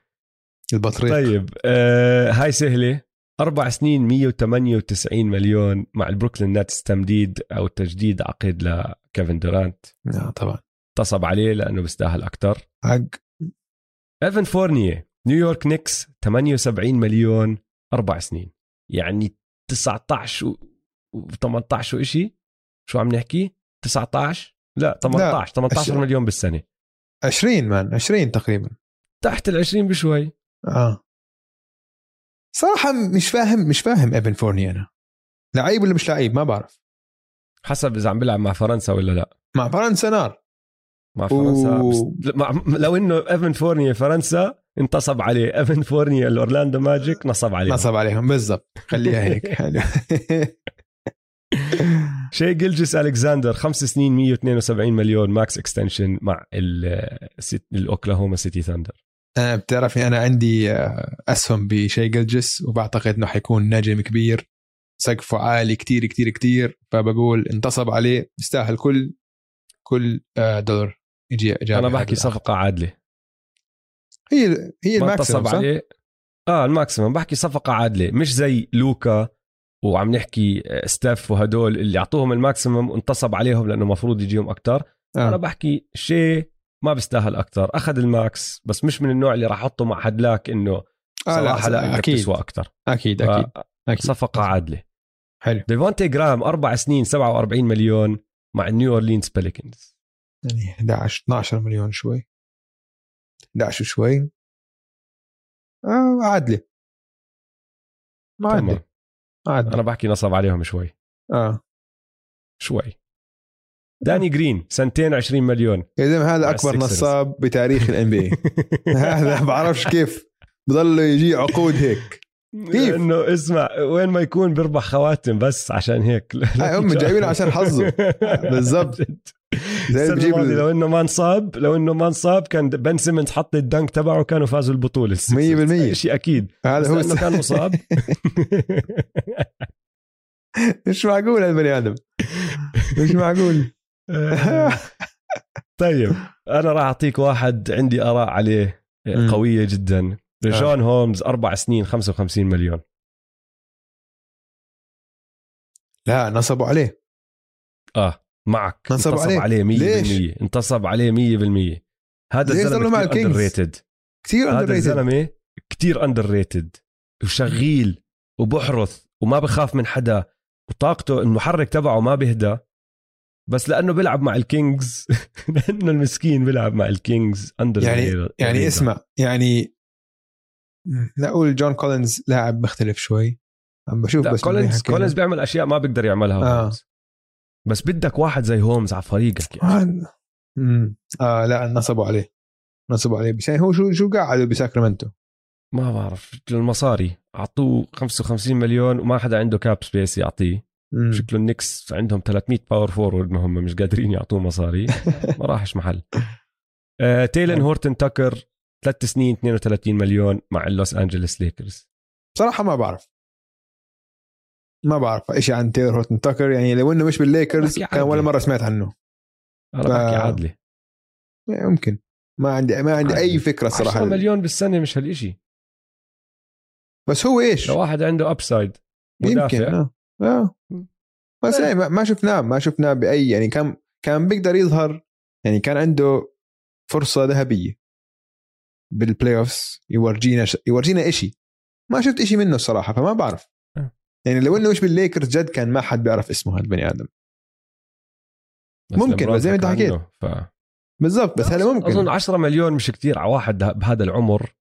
البطريق. طيب آه هاي سهلة. أربع سنين 198 مليون مع البروكلين نتس تمديد أو تجديد عقد لكيفن دورانت. آه طبعا. انتصب عليه لأنه بيستاهل أكثر حق. إيفن فورنيه نيويورك نيكس 78 مليون أربع سنين. يعني 19 و 18 وإشي؟ شو عم نحكي؟ 19 لا 18 18 عشرين. مليون بالسنة. 20 مليون 20 تقريبا. تحت ال 20 بشوي. آه. صراحة مش فاهم مش فاهم ايفن فورنيه أنا لعيب ولا مش لعيب؟ ما بعرف. حسب إذا عم بيلعب مع فرنسا ولا لا. مع فرنسا نار. مع فرنسا و- مع لو إنه ايفن فورنيا فرنسا انتصب عليه. ايفن فورنيا الأورلاندو ماجيك نصب عليه نصب عليهم بالضبط. خليها هيك. حلو. شي جلجس ألكساندر خمس سنين 172 مليون max extension مع الأوكلاهوما سيتي ثاندر. أنا بتعرفني أنا عندي آه، أسهم بشي جلجس وبعتقد إنه حيكون نجم كبير. سقفه عالي كتير كتير كتير. فبقول انتصب عليه بيستاهل كل كل آه، دولار يجي أنا بحكي. صفقة عادلة. هي هي ما ال maximum؟ عليه؟ آه ال maximum. بحكي صفقة عادلة. مش زي لوكا وعم نحكي آه، ستاف وهدول اللي أعطوهم الماكسيمم وانتصب عليهم لأنه المفروض يجيهم أكثر آه. أنا بحكي شيء ما بيستاهل أكثر أخذ الماكس بس مش من النوع اللي راح أحطه مع حدلاك إنه آه صراحة لا, أكيد. تسوى أكثر أكيد أكيد أكيد. صفقه عادلة. حلو. ديفونتي جرام أربع سنين 47 مليون مع نيو اورلينز بليكنز يعني 11 12 مليون شوي. 11 شوي. آه عادلة. عادلة. عادلة. أنا بحكي نصب عليهم شوي. آه. شوي. داني جرين سنتين 20 مليون. يا زلمه هذا أكبر. نصاب بتاريخ الان بي هذا بعرفش كيف. بضل يجي عقود هيك. كيف؟ إنه اسمع وين ما يكون بيربح خواتم بس عشان هيك. هاي هم جايبينه عشان حظه. بالضبط. زي بجيب لو إنه ما انصاب لو إنه ما انصاب كان بن سيمونز حط ال dunk تبعه كانوا فازوا البطولة. 100%. شيء أكيد. هذا هو كان مصاب. مش معقول هالبني آدم؟ مش معقول؟ طيب أنا راح أعطيك واحد عندي آراء عليه مم. قوية جدا. ريشون هولمز أربع سنين 55 مليون. لا نصبوا عليه. آه معك. نصب انتصب عليه. عليه 100% ليش؟ انتصب عليه 100% هذا الزلمة كثير؟ underrated كثير هذا underrated الزلمة كثير underrated وشغيل وبحرث وما بخاف من حدا. وطاقته المحرك تبعه ما بيهدى. بس لأنه بيلعب مع الكينجز. لأنه المسكين بيلعب مع الكينجز under يعني يعني اسمع يعني لا أقول جون كولينز لاعب مختلف شوي. عم بشوف بس كولينز كولينز بيعمل أشياء ما بيقدر يعملها. آه. بس بدك واحد زي هولمز على فريقك يعني. آه. آه لا نصبوا عليه. نصبوا عليه. بس يعني هو شو شو قاعد بساكرامنتو؟ ما بعرف المصاري أعطوه 55 مليون وما حدا عنده cap space يعطيه. شكله النيكس عندهم 300 power forward ما هم مش قادرين يعطوه مصاري. ما راحش محل. آه تيلين هورتن تاكر ثلاث سنين 32 مليون مع اللوس انجلوس ليكرز. بصراحة ما بعرف. ما بعرف شيء عن تيلين هورتن تاكر. يعني لو إنه مش بالليكرز كان ولا. مرة سمعت عنه. أنا ف- بحكي عادله ممكن. ما عندي ما عندي عادي. أي فكرة 10 الصراحه مليون بالسنة مش هالشيء بس هو إيش؟ لو واحد عنده upside يمكن مدافع آه آه بس إيه. يعني ما- شفناه ما شفناه بأي يعني كان كان بيقدر يظهر يعني كان عنده فرصة ذهبية بال playoffs يورجينا ش... يورجينا إشي ما شفت إشي منه الصراحة فما بعرف آه. يعني لو إنه مش بالليكرز جد كان ما حد بيعرف اسمه هذا البني آدم ممكن، بس زي ما حكى حكيت. ف... بالضبط بس هذا ممكن أظن 10 مليون مش كتير على واحد بهذا العمر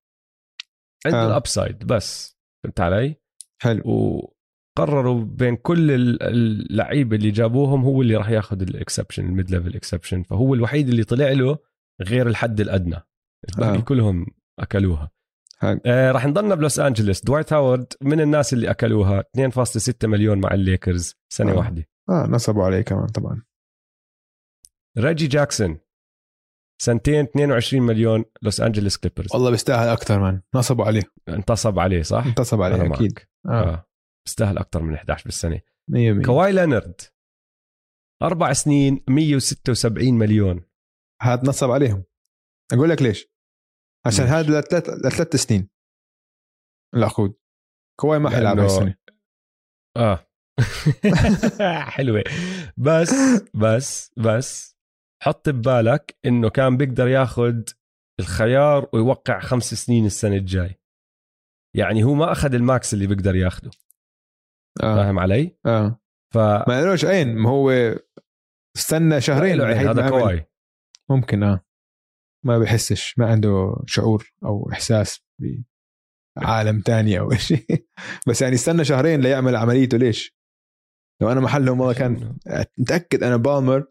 عنده آه. ال upside بس فهمت علي؟ حلو وقرروا بين كل ال- اللعيبه اللي جابوهم هو اللي راح ياخذ ال exception ال mid-level exception فهو الوحيد اللي طلع له غير الحد الأدنى. الباقي آه. كلهم أكلوها. آه راح نضلنا بلوس انجلوس دوايت هاورد من الناس اللي أكلوها. 2.6 مليون مع الليكرز. سنة آه. واحدة. آه نصبوا عليه كمان طبعا. ريجي جاكسون. سنتين 22 مليون لوس انجلوس كليبرز. والله بيستاهل أكثر من نصبوا عليه. انتصب عليه صح؟ انتصب عليه. أكيد. آه. آه. بيستاهل أكثر من 11 بالسنة. 100% كواي لينارد. أربع سنين 176 مليون. هذا نصب عليهم. أقول لك ليش. عشان؟ هذا لثلاث لثلاث سنين. العقود كواي ما حيلعب لأنه- هاي السنة. آه. حلوة. بس بس بس حط ببالك إنه كان بيقدر ياخذ الخيار ويوقع خمس سنين السنة الجاي. يعني هو ما أخذ ال max اللي بيقدر ياخده. آه. فاهم علي؟ آه. ف ما لهش عين ما هو استنى شهرين ما هذا. كواي. ممكن آه. ما بحسش ما عنده شعور أو إحساس بعالم تاني أو شيء. بس يعني استنى شهرين ليعمل عمليته ليش؟ لو أنا محلهم والله كان متأكد أنا بالمر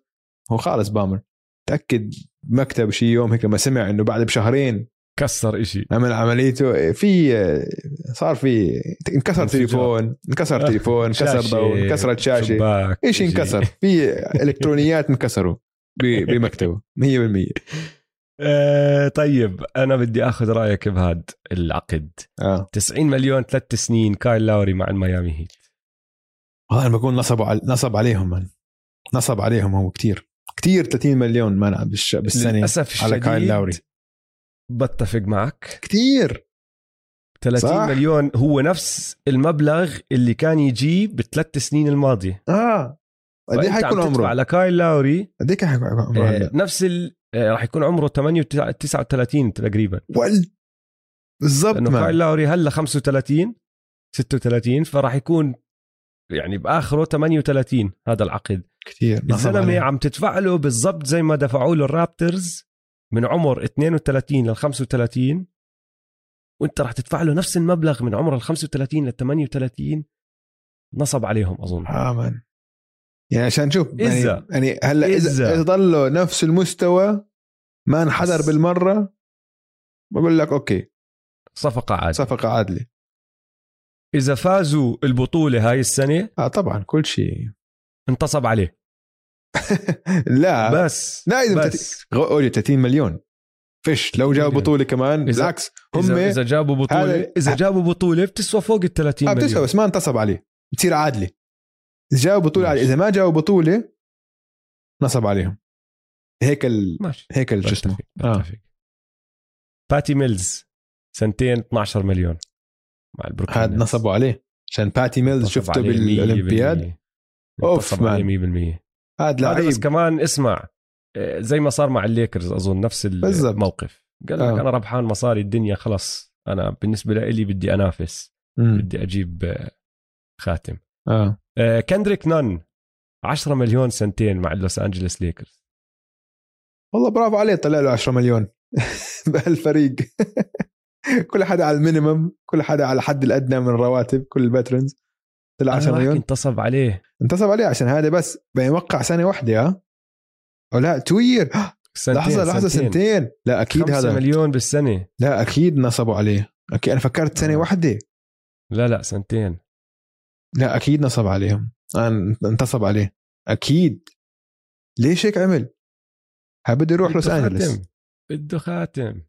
هو خالص بالمر متأكد مكتب شي يوم هيك لما سمع إنه بعد بشهرين كسر إشي. عمل عمليته في صار في انكسر انفجار. تليفون انكسر تليفون انكسر ضوء انكسرت شاشه إيش. انكسر؟ في إلكترونيات انكسروا بمكتبه 100% آه طيب أنا بدي آخذ رأيك بهاد العقد. آه. 90 مليون ثلاث سنين كايل لاوري مع الميامي هيت. والله أنا بقول نصبوا على... نصب عليهم من نصب عليهم هو كتير. كتير 30 مليون منع بالش... بالسنة للأسف على كايل لاوري. بتفق معك كتير 30 صح. مليون هو نفس المبلغ اللي كان يجيب بالثلاث سنين الماضية آه قد إيه حيكون عمره؟ على كايل لاوري قد إيه حيكون عمره آه،؟ نفس ال... آه، راح يكون عمره 8 39 تقريبا وال بالضبط لأنه كايل لاوري هلا 35 36 فراح يكون يعني بآخره 38 هذا العقد كثير الزلمة. عم تدفع له بالضبط زي ما دفعوا له الرابتورز من عمر 32 لل 35 وانت راح تدفع له نفس المبلغ من عمر ال 35 لل 38 نصب عليهم أظن. man يعني عشان نشوف يعني, إذا- يعني هلا إذا. إذا. ضلوا نفس المستوى ما انحدر. بالمرة بقول لك أوكي. صفقة عادله صفقة عادلة. إذا فازوا البطولة هاي السنة آه طبعا كل شيء. انتصب عليه. لا بس لا إذا بس قولي 30 مليون فيش لو جابوا. بطولة كمان إذا- بالعكس هم اذا جابوا بطوله إذا جابوا بطولة بتسوى فوق ال 30 آه بتسوى مليون بس ما انتصب عليه بتصير عادلة إذا جابوا بطولة. عادلة. إذا ما جابوا بطولة نصب عليهم هيك ال... ماشي هيك شو اسمه آه. باتي ميلز سنتين 12 مليون مع البروكلين هذا. نصبوا عليه عشان باتي ميلز شفته بالأولمبياد 100%. أوف، انتصب عليه man. 100% هذا هذا بس لعيب كمان اسمع آه، زي ما صار مع الليكرز أظن نفس. الموقف. قال لك آه. أنا ربحان مصاري الدنيا خلص أنا بالنسبة لي بدي أنافس مم. بدي أجيب آه، خاتم. آه. آه، كندريك نان 10 مليون سنتين مع اللوس انجلوس ليكرز. والله برافو عليه طلع له 10 مليون بهالفريق. كل حدا على ال minimum كل حدا على الحد الأدنى من الرواتب كل ال veterans. طلع أنا 10 بحكي مليون انتصب عليه. انتصب عليه عشان هذا بس. بيوقع سنه واحدة ها؟ أو لا two year سنتين لحظة لحظة سنتين. لا أكيد هذا. مليون بالسنة. لا أكيد نصبوا عليه. أكيد أنا فكرت سنه آه. واحدة. لا لا سنتين. لا أكيد نصب عليهم. أنا انتصب عليه. أكيد. ليش هيك عمل؟ بده يروح لوس خاتم. بده خاتم.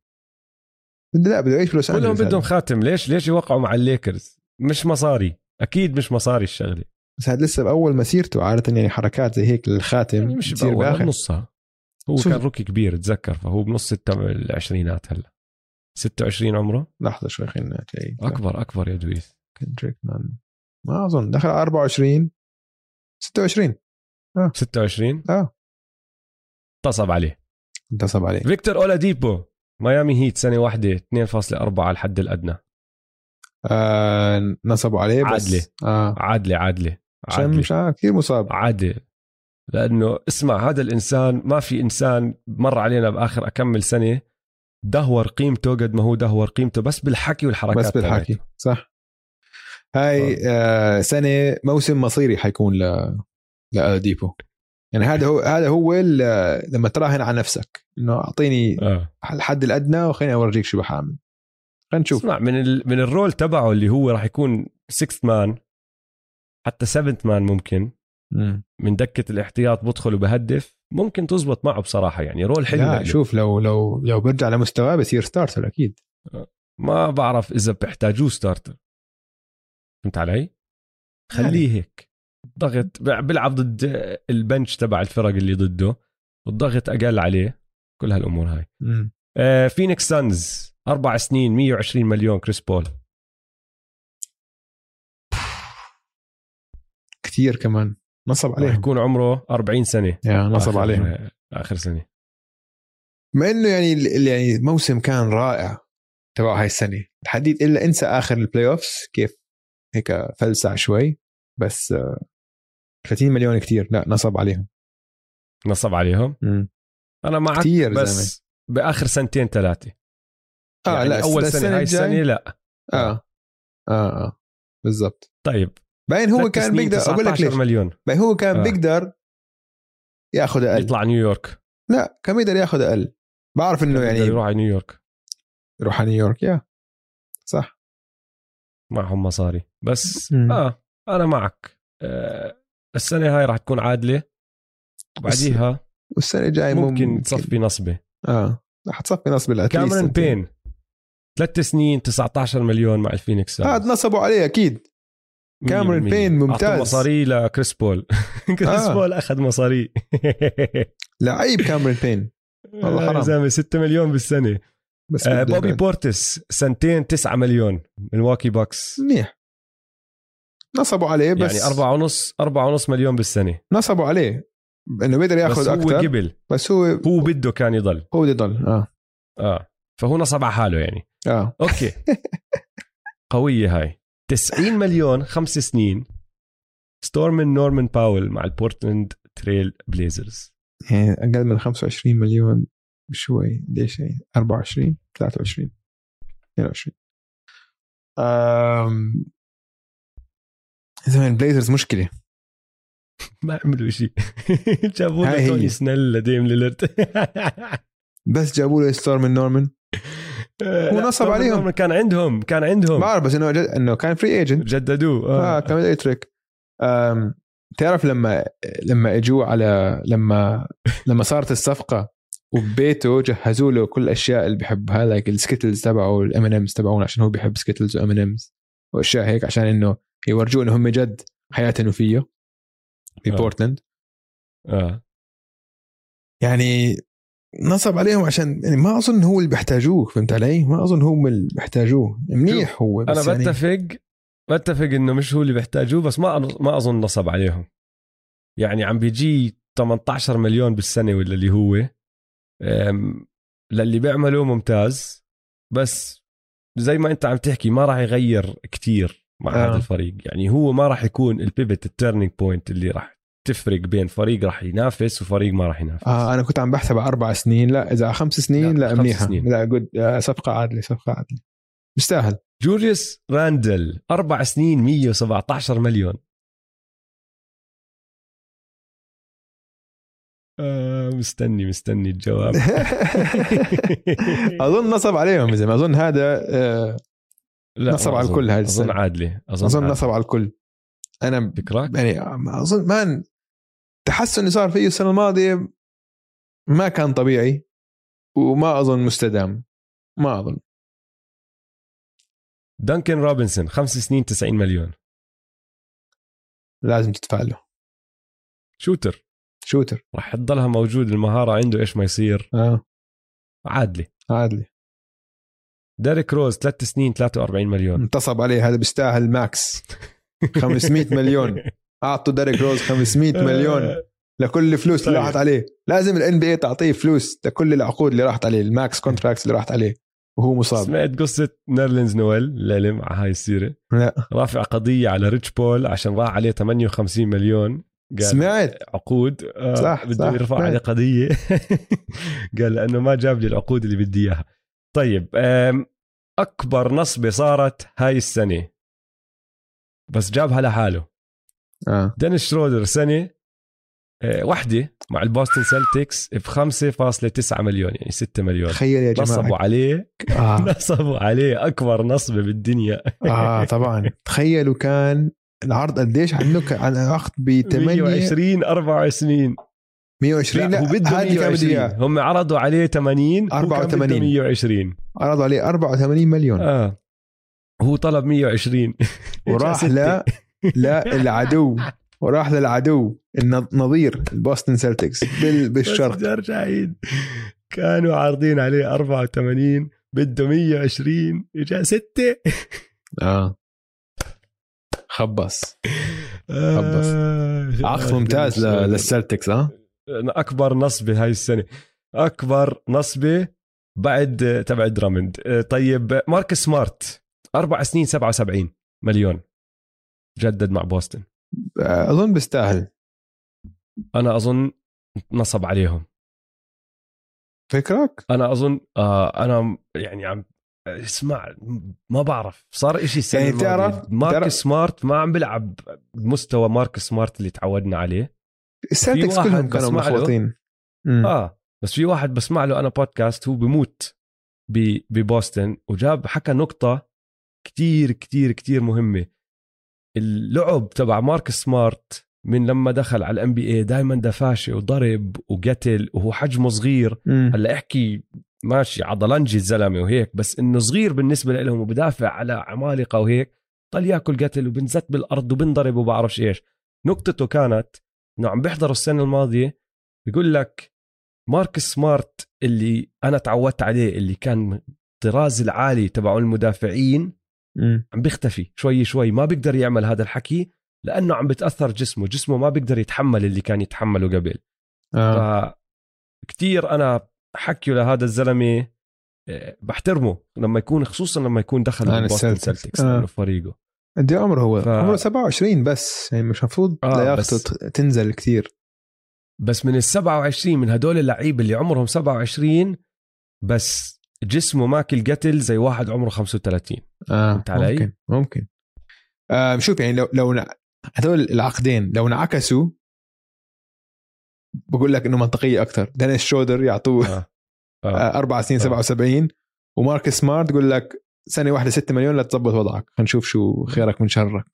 بده لا بده يعيش بلوس كلهم انجلوس بدهم. خاتم. ليش ليش يوقعوا مع الليكرز؟ مش مصاري. أكيد مش مصاري الشغلة. بس هذا لسه بأول مسيرته عادة يعني حركات زي هيك للخاتم يعني مش بآخر. بنصها. هو. كان rookie كبير تذكر فهو بنص العشرينات هلا. 26 عمره؟ لحظة شوي خلينا نلاقي أكبر أكبر يا دويس. كندريك مان. ما أظن. دخل على 24 26 26 آه. انتصب عليه. انتصب عليه. فيكتور أولاديبو ميامي هيت سنة واحدة 2.4 على الحد الأدنى. آه نصبوا عليه بس. عادلة. آه. عادله عادله عشان عادله مش آه كثير مصاب. عادل لأنه اسمع هذا الإنسان ما في إنسان مر علينا بآخر أكمل سنة دهور قيمته قد ما هو دهور قيمته بس بالحكي والحركات بس بالحكي. تبعته. صح. هاي آه سنة موسم مصيري حيكون ل أولاديبو يعني هذا هو هذا هو لما تراهن على نفسك إنه أعطيني آه. الحد الأدنى وخليني اورجيك شو بعمل. خلينا نشوف. اسمع من ال... من ال role تبعه اللي هو راح يكون 6 man حتى 7 man ممكن. مم. من دكة الاحتياط بدخل وبهدف. ممكن تزبط معه بصراحة يعني role حلو لا لإله. شوف لو لو لو برجع لمستواه بصير starter أكيد. ما بعرف إذا بيحتاجوه starter فهمت علي؟ خليه هيك. ضغط بيلعب ضد ال bench تبع الفرق اللي ضده. والضغط أقل عليه. كل هالأمور هاي. مم. آه فينيكس سانز أربع سنين 120 مليون كريس بول. كثير كمان. نصب راح عليهم. يكون عمره 40 سنة. يا نصب عليهم. آخر سنة. مع إنه يعني يعني الموسم كان رائع تبع هاي السنة. الحديد إلا انسى آخر ال playoffs كيف هيك فلسع شوي. بس آه، 30 مليون كتير لا نصب عليهم. نصب عليهم. مم. أنا معك كتير بس بآخر سنتين ثلاثة. آه يعني لا أول سنة هاي السنة لا. آه آه آه بالضبط. طيب. بعدين هو كان بيقدر أقول لك 19 ليش؟ مليون. بعدين هو كان آه. بيقدر ياخذ أقل. يطلع نيويورك لا كان بيقدر ياخذ أقل. بعرف إنه يعني يروح على نيويورك يروح على نيويورك يا. صح. معهم مصاري. بس مم. آه أنا معك. آه السنة هاي راح تكون عادلة. بعديها والسنة الجاية ممكن تصفي نصبة. آه. رح تصفي نصبة at least كاميرون بين. ثلاث سنين 19 مليون مع الفينيكس هذا نصبوا عليه أكيد. كاميرون بين. ممتاز. مصاري لكريس بول. كريس آه. بول أخذ مصاري. لعيب كاميرون بين. والله حرام. يا زلمة 6 مليون بالسنة. بس آه بوبي يبعد. بورتيس سنتين 9 مليون. ملواكي باكس منيح. نصبوا عليه بس. يعني أربعة ونص أربعة ونص مليون بالسنة. نصبوا عليه. إنه بيقدر بس يأخذ هو أكثر قبل. بس هو هو بده كان يضل. هو بده يضل آه. آه. فهو نصب على حاله يعني. آه. okay. قوية هاي. 90 مليون خمس سنين. Stormin' نورمان باول مع البورتلاند تريل بليزرز يعني أقل من 25 مليون بشوي. ليش يعني؟ 24 23 22 امم زمان البليزرز مشكلة. ما عملوا شيء. جابوا له. توني سنيل لديم ليلرت. بس جابوا له Stormin' نورمان هو نصب عليهم. كان عندهم كان عندهم. بعرف بس إنه جد إنه كان free agent جددوه آه. آه. كان يترك آم، تعرف لما لما إجوا على لما لما صارت الصفقة وببيته جهزوا له كل الأشياء اللي بحبها like ال Skittles تبعه ال M&M's تبعون عشان هو بيحب Skittles و M&M's وأشياء هيك عشان إنه يورجوه انه هم جد حياتهم فيه. في آه. آه يعني نصب عليهم عشان يعني ما أظن هو اللي بيحتاجوه فهمت علي؟ ما أظن هم اللي بيحتاجوه منيح هو أنا بس يعني بتفق بتفق إنه مش هو اللي بيحتاجوه بس ما ما أظن نصب عليهم يعني عم بيجي 18 مليون بالسنة ولا اللي هو للي بيعمله ممتاز بس زي ما أنت عم تحكي ما راح يغير كتير مع. آه. هذا الفريق يعني هو ما راح يكون ال pivot ال turning point اللي راح تفرق بين فريق راح ينافس وفريق ما راح ينافس. آه أنا كنت عم بحسب أربع سنين. لا إذا خمس سنين لا، لا, منيحة. سنين. لا جود آه صفقة عادلة صفقة عادلة. بيستاهل جوليوس راندل أربع سنين 117 مليون. آه مستني مستني الجواب. أظن نصب عليهم يا زلمة. أظن هذا آه لا نصب ما على أظن. الكل هاي أظن. عادلة. أظن, أظن عادلة. نصب على الكل. على فكرك يعني أظن man التحسن اللي صار فيه السنة الماضية ما كان طبيعي وما أظن مستدام. ما أظن. دانكن روبنسون خمس سنين 90 مليون. لازم تدفع له. shooter. shooter. راح تضلها موجود المهارة عنده إيش ما يصير. آه. عادلة. عادلة. ديريك روز ثلاث سنين 43 مليون. انتصب عليه هذا بيستاهل max. 500 مليون. أعطوا ديريك روز 500 مليون لكل الفلوس اللي طيب. راحت عليه. لازم الان بي تعطيه فلوس لكل العقود اللي راحت عليه ال max contracts اللي راحت عليه وهو مصاب. سمعت قصة نيرلنز نويل الليلة مع هاي السيرة. لا. رافع قضية على ريتش بول عشان راح عليه 58 مليون. قال سمعت. عقود. آه صح، بده يرفع. عليه قضية. قال لأنه ما جاب لي العقود اللي بدي إياها. طيب أكبر نصبة صارت هاي السنة. بس جابها لحاله. آه. دينيس شرودر سنة آه، وحدة مع البوستن سلتكس ب 5.9 مليون يعني 6 مليون. تخيل يا نصبوا جماعة عليه. آه. نصبوا عليه أكبر نصبة بالدنيا. آه طبعا. تخيلوا كان العرض قديش عنده كان عن عقد ب 8 120 24 120 لا, لا هو بده هذا اللي كان بده 120 اياه هم عرضوا عليه 80 هو كان 84. بده 120 عرضوا عليه 84 مليون. آه. هو طلب 120 وراح ستة. لا العدو. وراح للعدو النظير البوستن بس بالشرق. ارجع عيد كانوا عارضين عليه 84 بده 120 اجى 6 آه. خبص. آه. عقد ممتاز للسلتكس ها أكبر نصبه هاي السنة. أكبر نصبه بعد تبع درامند. آه، طيب مارك سمارت. أربع سنين 77 مليون. جدد مع بوسطن أظن بيستاهل أنا أظن نصب عليهم فكرك؟ أنا أظن آه أنا يعني عم اسمع ما بعرف صار إشي السنة يعني. تعرف- مارك تعرف- سمارت ما عم بلعب بمستوى ماركس سمارت اللي تعودنا عليه السلتكس واحد كلهم كانوا. مخلطين. آه بس في واحد بسمع له أنا بودكاست هو بموت ببوسطن وجاب حكى نقطة كتير كتير كتير مهمة اللعب تبع ماركس سمارت من لما دخل على ال NBA دائما دفاشه وضرب وقتل وهو حجمه صغير. هلأ احكي ماشي عضلنجي الزلمة وهيك بس إنه صغير بالنسبة لهم وبدافع على عمالقة وهيك بطل يأكل قتل وبنزت بالأرض وبنضرب وبعرفش إيش نقطته كانت إنه عم بيحضروا السنة الماضية بيقول لك مارك سمارت اللي أنا تعودت عليه اللي كان الطراز العالي تبع المدافعين. عم بيختفي شوي شوي ما بيقدر يعمل هذا الحكي لأنه عم بتأثر جسمه جسمه ما بيقدر يتحمل اللي كان يتحمله قبل آه. فكتير أنا حكيه لهذا الزلمة آه، بحترمه لما يكون خصوصا لما يكون دخل عن بوستن. سلتكس آه. لأنه فريقه قد إيه عمره هو؟ ف- عمره 27 بس يعني مش المفروض آه، لياقته بس- تنزل كثير بس من ال 27 من هدول اللعيبه اللي عمرهم 27 بس جسمه ماكل قتل زي واحد عمره 35 آه فهمت علي؟ ممكن ممكن آه شوف يعني لو لو هذول العقدين لو انعكسوا بقول لك إنه منطقية أكثر دينيس شودر يعطوه آه. آه. آه. أربع سنين آه. 77 وماركس سمارت يقول لك سنة واحدة 6 مليون لتظبط وضعك خلينا نشوف شو خيرك من شرك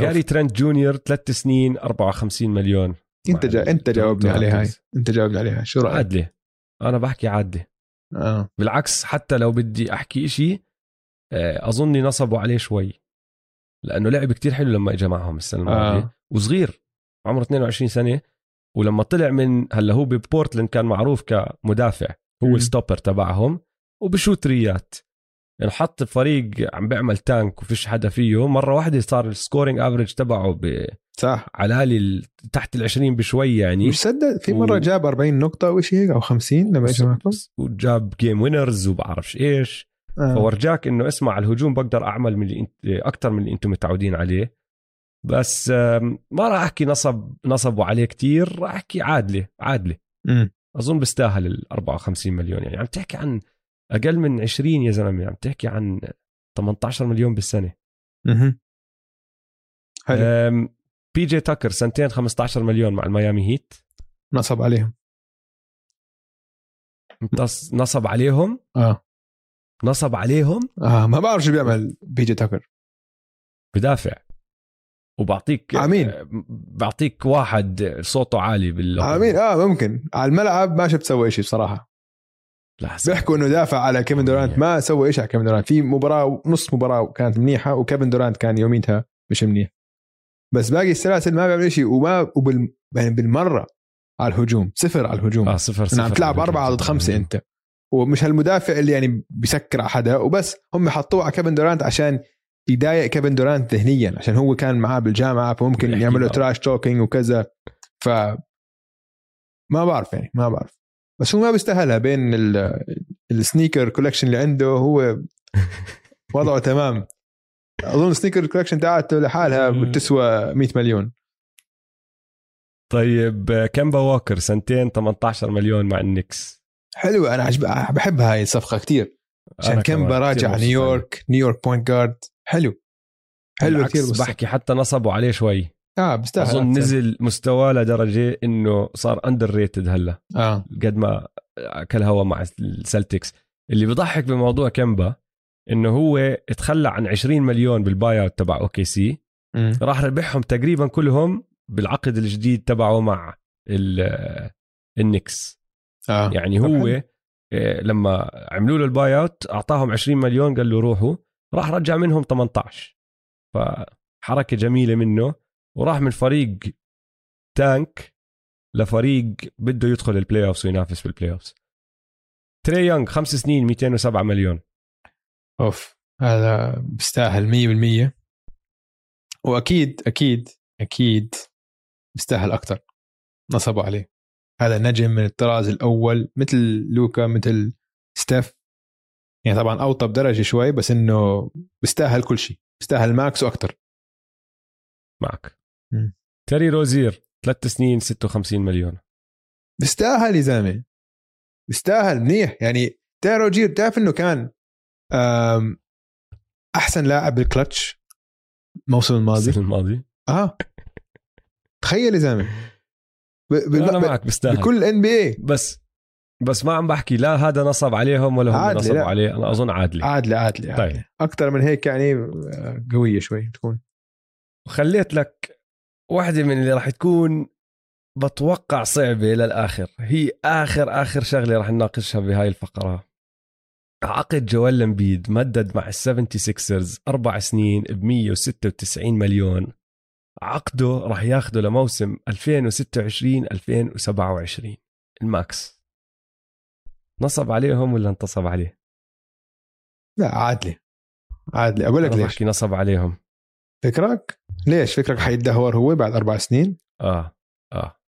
جاري ترنت junior ثلاث سنين 54 مليون أنت جا... أنت جاوبني عليها هاي. أنت جاوبني عليها شو رأيك؟ عادله أنا بحكي عادله آه بالعكس حتى لو بدي أحكي إشي آه، اظني نصبوا عليه شوي لأنه لعب كتير حلو لما اجى معهم السنة الماضية آه. وصغير عمره 22 سنة ولما طلع من هلأ هو ببورتلاند كان معروف كمدافع هو. ال stopper تبعهم وبشوت ريات يعني حط فريق عم بيعمل tank وفيش حدا فيه مرة واحدة صار ال scoring average تبعه ب- صح؟ على تحت ال 20 بشوي يعني. مش صدق في مرة و- جاب 40 نقطة أو شيء هيك أو 50 لما اجى معكم. وجاب game winners وبعرفش إيش. آه. فورجى إنه اسمع على الهجوم بقدر أعمل من اللي انت أكثر من اللي إنتم متعودين عليه. بس ما راح أحكي نصب نصبوا عليه كتير راح أحكي عادلة عادلة. مم. أظن بيستاهل ال 54 مليون يعني. عم تحكي عن أقل من 20 يا زلمة عم تحكي عن 18 مليون بالسنة. مهم. حلو. بي جي تاكر سنتين 15 مليون مع الميامي هيت. نصب عليهم. نص- نصب عليهم؟ آه. نصب عليهم؟ آه ما بعرف شو بيعمل بيجي تاكر. بدافع. وبعطيك عمين. بعطيك واحد صوته عالي بال آمين. آه ممكن. على الملعب ما شفت سوى شيء بصراحة. لا بيحكوا إنه دافع على كيفن دورانت. ما سوى شيء على كيفن دورانت. في مباراة نص مباراة كانت منيحة وكيفن دورانت كان يوميتها مش منيح. بس باقي السلاسل ما بيعمل شيء وما وبال يعني بالمرة على الهجوم صفر على الهجوم. آه صفر صفر عم تلعب أربعة ضد خمسة أنت. ومش هالمدافع اللي يعني بيسكر على حدا وبس هم حطوه على كيفن دورانت عشان يضايق كيفن دورانت ذهنيا عشان هو كان معاه بالجامعة فممكن يعملوا معه. trash talking وكذا. ف ما بعرف يعني ما بعرف. بس هو ما بيستاهلها بين ال- ال sneaker collection اللي عنده هو وضعه تمام. أظن ال sneaker collection تاعته لحالها بتسوى 100 مليون. طيب آه، كمبا ووكر سنتين 18 مليون مع النكس حلوة أنا عجب بحب هاي الصفقة كتير. عشان كمبا راجع نيويورك نيويورك point guard حلو. حلو كثير بحكي حتى نصبوا عليه شوي. آه بيستاهل أظن أكثر. نزل مستواه لدرجة إنه صار underrated هلا. آه. قد ما اكل هوا مع السلتكس. اللي بضحك بموضوع كمبا إنه هو تخلى عن 20 مليون بال buyout تبع أوكي سي. راح ربحهم تقريبا كلهم بالعقد الجديد تبعه مع ال- النكس. آه. يعني هو. آه، لما عملوا له ال buyout أعطاهم 20 مليون قال له روحوا. راح رجع منهم 18 فحركة جميلة منه. وراح من فريق tank لفريق بده يدخل ال playoffs وينافس بال playoffs تري يونغ خمس سنين 207 مليون. أوف هذا بيستاهل 100% وأكيد أكيد أكيد بيستاهل أكثر نصبوا عليه. هذا نجم من الطراز الأول مثل لوكا مثل ستيف. يعني طبعا أوطى بدرجة شوي بس إنه بيستاهل كل شيء. بيستاهل max وأكثر معك مم. تيري روزير ثلاث سنين 56 مليون. بيستاهل يا زلمة. بيستاهل منيح. يعني تيري روزير تعرف إنه كان أحسن لاعب بالكلتش الموسم الماضي. السنة الماضي. آه. تخيل يا زلمة. ب- بال- أنا ب- معك بستاهل بكل NBA بس بس ما عم بحكي لا هذا نصب عليهم ولا هم نصبوا. عليه. أنا أظن عادلة. عادلة عادلة عادلة. طيب. أكثر من هيك يعني آه، قوية شوي تكون وخليت لك واحدة من اللي راح تكون بتوقع صعبة للآخر. هي آخر آخر شغلة راح نناقشها بهاي الفقرة. عقد جويل امبيد مدد مع ال Seventy Sixers أربع سنين ب 196 مليون. عقده راح ياخده لموسم 2026 2027 ال max. نصب عليهم ولا انتصب عليه؟ لا عادلي عادلي أقول لك ليش. بحكي نصب عليهم. فكرك؟ ليش؟ فكرك حيتدهور هو بعد أربع سنين؟ آه آه.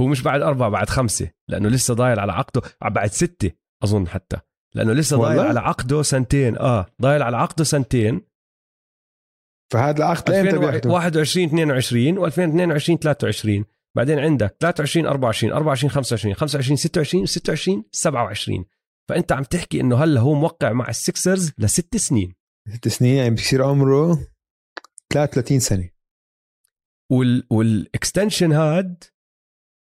هو مش بعد أربعة بعد خمسة لأنه لسه ضايل على عقده. بعد ستة أظن حتى. لأنه لسه ضايل؟ على عقده سنتين. آه ضايل على عقده سنتين. فهذا العقد لامتى بياخده 21 22 و2022 23 بعدين عندك 23 24 24 25 25 26 26 27 فأنت عم تحكي إنه هلأ هو موقع مع السكسرز لست سنين. ست سنين يعني بصير عمره 33 سنة. وال وال extension هاد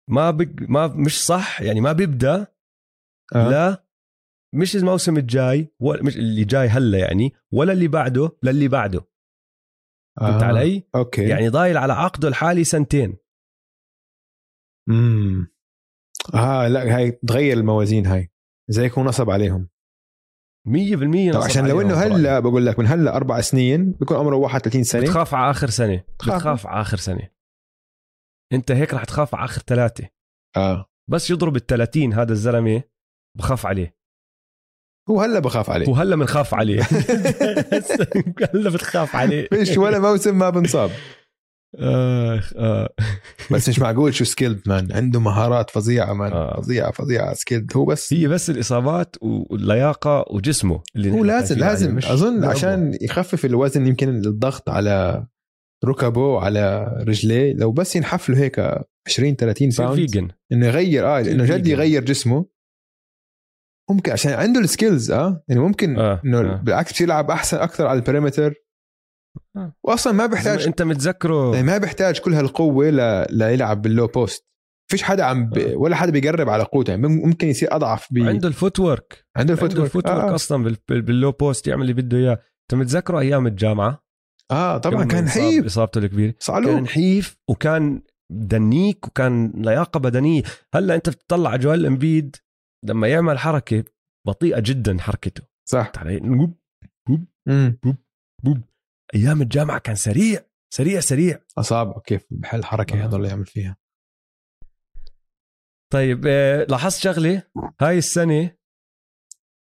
ما بق ما مش صح يعني ما بيبدأ آه. لا مش الموسم الجاي ولا مش اللي جاي هلا يعني ولا اللي بعده للي بعده. فهمت آه. علي؟ okay. يعني ضايل على عقده الحالي سنتين. امم آه لا هاي تغير الموازين هاي. زي يكون نصب عليهم. 100% طب نصب عشان لو إنه. هلا بقول لك من هلا أربع سنين بيكون عمره 31 سنة. بتخاف على آخر سنة. بتخاف. بتخاف على آخر سنة. أنت هيك رح تخاف على آخر ثلاثة. آه. بس يضرب ال 30 هذا الزلمة بخاف عليه. هو هلا بخاف عليه. وهلا بنخاف عليه. هلا بتخاف عليه. فيش ولا موسم ما بنصاب. آخ آه. بس مش معقول شو skilled man عنده مهارات فظيعة man آه. فظيعة فظيعة skilled هو بس هي بس الإصابات واللياقة وجسمه اللي هو لازم لازم. مش أظن لعبه. عشان يخفف الوزن يمكن الضغط على ركبه وعلى رجليه. لو بس ينحف له هيك 20 30 يصير pound إنه يغير آه إنه جد. يغير جسمه. ممكن عشان عنده ال skills آه؟ يعني ممكن آه، إنه آه. بالعكس يلعب أحسن أكثر على ال perimeter آه. واصلا ما بيحتاج أنت متذكره. يعني ما بيحتاج كل هالقوة ل... ليلعب بال low post فيش حدا عم ب... آه. ولا حدا بيقرب على قوته. يعني ممكن يصير أضعف ب... عنده ال footwork عنده ال foot عنده work ال footwork آه. أصلا بال- بال- بال low post يعمل اللي بده إياه. أنت متذكره أيام الجامعة؟ آه طبعا كان انصاب حيف. إصابته الكبيرة. كان صعلوك نحيف وكان دنيك وكان لياقة بدنية. هلأ أنت بتطلع على جوال امبيد لما يعمل حركة بطيئة جدا حركته. صح. علي؟ نوب امم بوب أيام الجامعة كان سريع سريع سريع. اصابعه كيف بحل حركة آه. هذول يعمل فيها. طيب آه، لاحظت شغلة؟ هاي السنة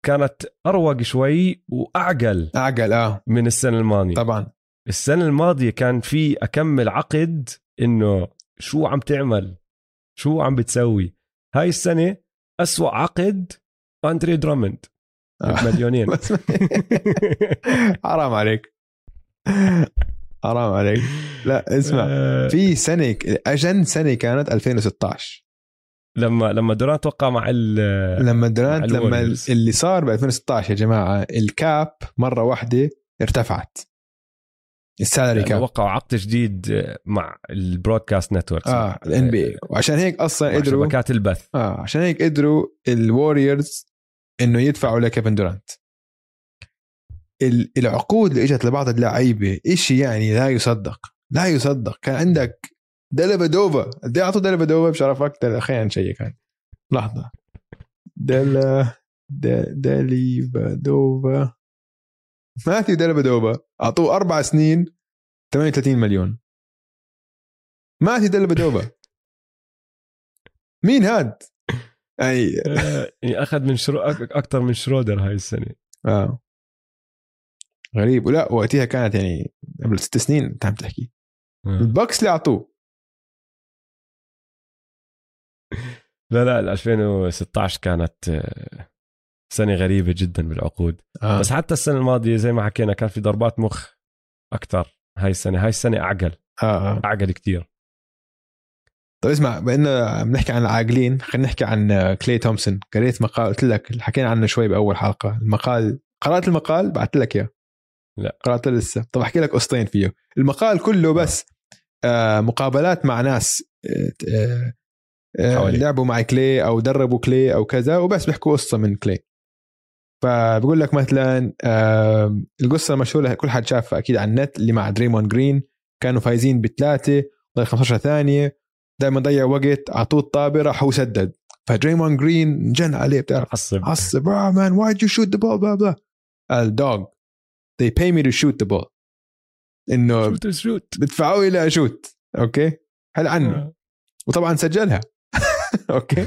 كانت أروق شوي وأعقل أعقل آه. من السنة الماضية. طبعا. السنة الماضية كان في أكمل عقد إنه شو عم تعمل؟ شو عم بتسوي؟ هاي السنة أسوأ عقد أندري درامند. آه. مليونين حرام عليك. حرام عليك. لا اسمع. آه، في سنة أجن سنة كانت 2016 لما لما دورانت وقع مع ال لما دورانت مع لما. اللي صار ب 2016 يا جماعة ال cap مرة واحدة ارتفعت. ال salary cap وقعوا عقد جديد مع ال broadcast network آه ال NBA وعشان هيك أصلا قدروا شبكات البث. آه عشان هيك قدروا ال Warriors إنه يدفعوا لكيفن دورانت. ال- العقود اللي إجت لبعض اللعيبة إشي يعني لا يصدق. لا يصدق. كان عندك ديليفادوفا قد إيه أعطوا ديليفادوفا بشرف أكثر خلينا نشيك هاي. لحظة. ديلا ماثيو ديليفادوفا أعطوه أربع سنين 38 مليون. ماثيو ديليفادوفا مين هاد؟ اي آه، يعني أخذ من شرو أكثر من شرودر هاي السنة. آه. غريب. ولا وقتها كانت يعني قبل ست سنين أنت عم تحكي. آه. البوكس اللي أعطوه. لا لا ال 2016 كانت آه، سنة غريبة جدا بالعقود آه. بس حتى السنة الماضية زي ما حكينا كان في ضربات مخ أكثر هاي السنة هاي السنة أعقل آه. آه. أعقل كتير طيب اسمع بإنه عم نحكي عن العاقلين خلينا نحكي عن كلي تومسون قريت مقال قلت لك حكينا عنه شوي بأول حلقة المقال قرأت المقال بعثت لك إياه لا. قرأته لسه طب أحكي لك قصتين فيه المقال كله بس آه مقابلات مع ناس آه آه آه. لعبوا مع كلي أو دربوا كلي أو كذا وبس بيحكوا قصة من كلي فبقول لك مثلا القصة المشهورة كل حد شافها أكيد على النت اللي مع دريمون جرين. كانوا فايزين بثلاثة ضل 15 ثانية. دائما ضيع وقت أعطوه الطابه راح هو سدد. فدريمون جرين جن عليه بتعرف؟ عصب. عصب. آه man why you shoot the ball blah blah قال dawg they pay me to shoot the ball. إنه بدفعوا لي أ shoot okay؟ هل عني آه. وطبعا سجلها. okay.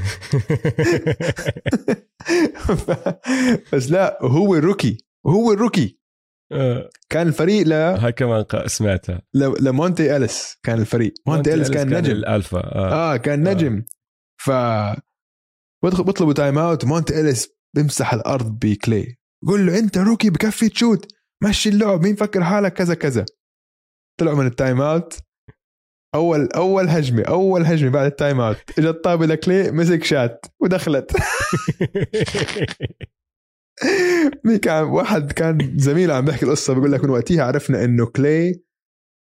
بس لا هو ال rookie هو ال rookie. آه، كان الفريق ل... هاي كمان سمعتها. ل... لمونتي إليس كان الفريق. مونتي إليس كان نجم. الألفا آه. آه كان نجم. ف بدخل بيطلبوا timeout مونتي إليس بيمسح الأرض بكلي. بقول له أنت rookie بكفي ت shoot مشي اللعب مين فكر حالك كذا كذا. طلعوا من ال timeout اول أول هجمة أول هجمة بعد ال timeout. اجى الطابة لكلي مسك shot ودخلت. مين واحد كان زميله عم بيحكي القصة بيقول لك من وقتها عرفنا إنه كلي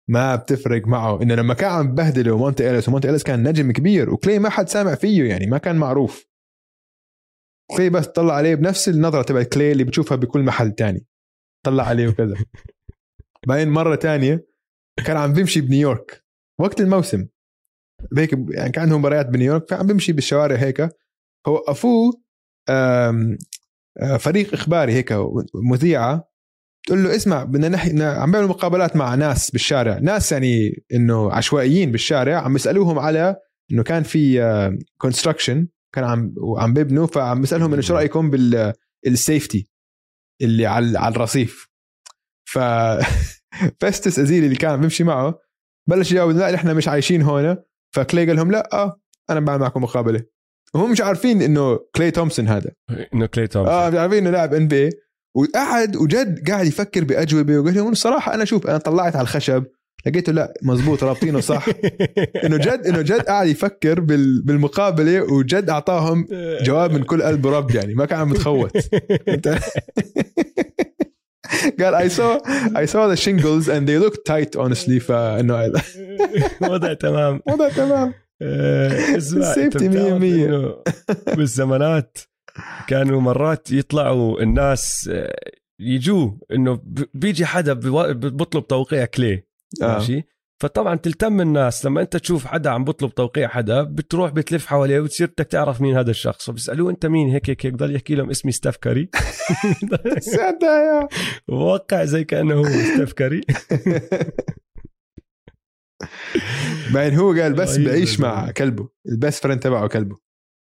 ما بتفرق معه. إنه لما كان عم بهدله مونتي إليس ومونتي إليس كان نجم كبير وكلي ما حد سامع فيه يعني ما كان معروف. كلي بس طلع عليه بنفس النظرة تبع كلي اللي بتشوفها بكل محل تاني. طلع عليه وكذا. بعدين مرة تانية كان عم بيمشي بنيويورك. وقت الموسم. هيك يعني كان عندهم مباريات بنيويورك فعم بيمشي بالشوارع هيك. فوقفوه آه، فريق إخباري هيك مذيعة. تقول له اسمع بدنا نحكي عم بيعملوا مقابلات مع ناس بالشارع. ناس يعني إنه عشوائيين بالشارع عم يسألوهم على إنه كان في construction كان عم وعم بيبنوا فعم بيسالهم إنه شو رأيكم بال safety اللي على على الرصيف. ف فيستس ازيلي اللي كان بيمشي معه بلش يجاوب لا إحنا مش عايشين هون. فكلي قال لهم لا آه أنا بعمل معكم مقابلة. وهم مش عارفين إنه كلي تومسون هذا. إنه كلي تومسون. آه مش عارفين إنه لاعب NBA وقعد وجد قاعد يفكر بأجوبة وقال لهم الصراحه أنا شوف أنا طلعت على الخشب لقيته لا مزبوط رابطينه صح. إنه جد إنه جد قاعد يفكر بال- بالمقابلة وجد أعطاهم جواب من كل قلب ورب يعني ما كان عم بتخوت قال I saw I saw the shingles and they look tight honestly فانه وضع تمام وضع تمام آه، اسمع مية. إنه بالزمانات كانوا مرات يطلعوا الناس آه، يجوا إنه بيجي حدا بيطلب توقيع كلي آه. ماشي فطبعا تلتم الناس لما أنت تشوف حدا عم بيطلب توقيع حدا بتروح بتلف حواليه وتصير بدك تعرف مين هذا الشخص. فبيسألوه أنت مين هيك هيك هيك ضل يحكي لهم اسمي ستيف كاري. ووقع زي كأنه هو ستيف كاري. بعدين هو قال بس بعيش مع. كلبه ال best friend تبعه كلبه.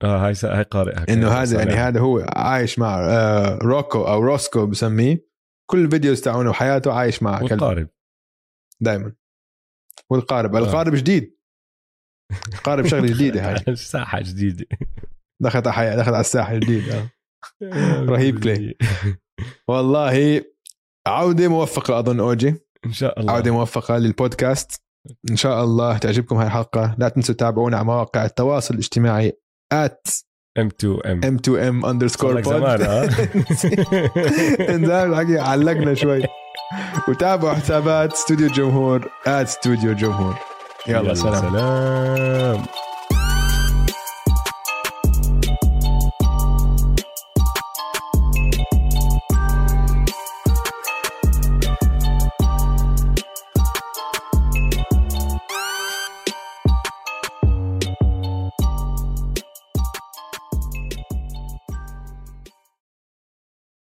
آه هاي هاي قارئها إنه هذا يعني هذا هو عايش مع آه، روكو أو روسكو بسميه. كل الفيديوز تاعونه وحياته عايش مع كلبه. والقارب دائما والقارب. آه. القارب جديد. قارب شغلة جديدة هاي. ساحة جديدة. دخلت على حياة دخلت على الساحة الجديد آه. رهيب كلي. والله عودة موفقة أظن اوجي إن شاء الله. عودة موفقة للبودكاست. إن شاء الله تعجبكم هاي الحلقة. لا تنسوا تتابعونا على مواقع التواصل الاجتماعي at ام 2 ام m2m underscore زمان ها إنزين الحقيقة علقنا شوي. وتابعوا حسابات استوديو الجمهور at استوديو الجمهور يلا سلام. سلام.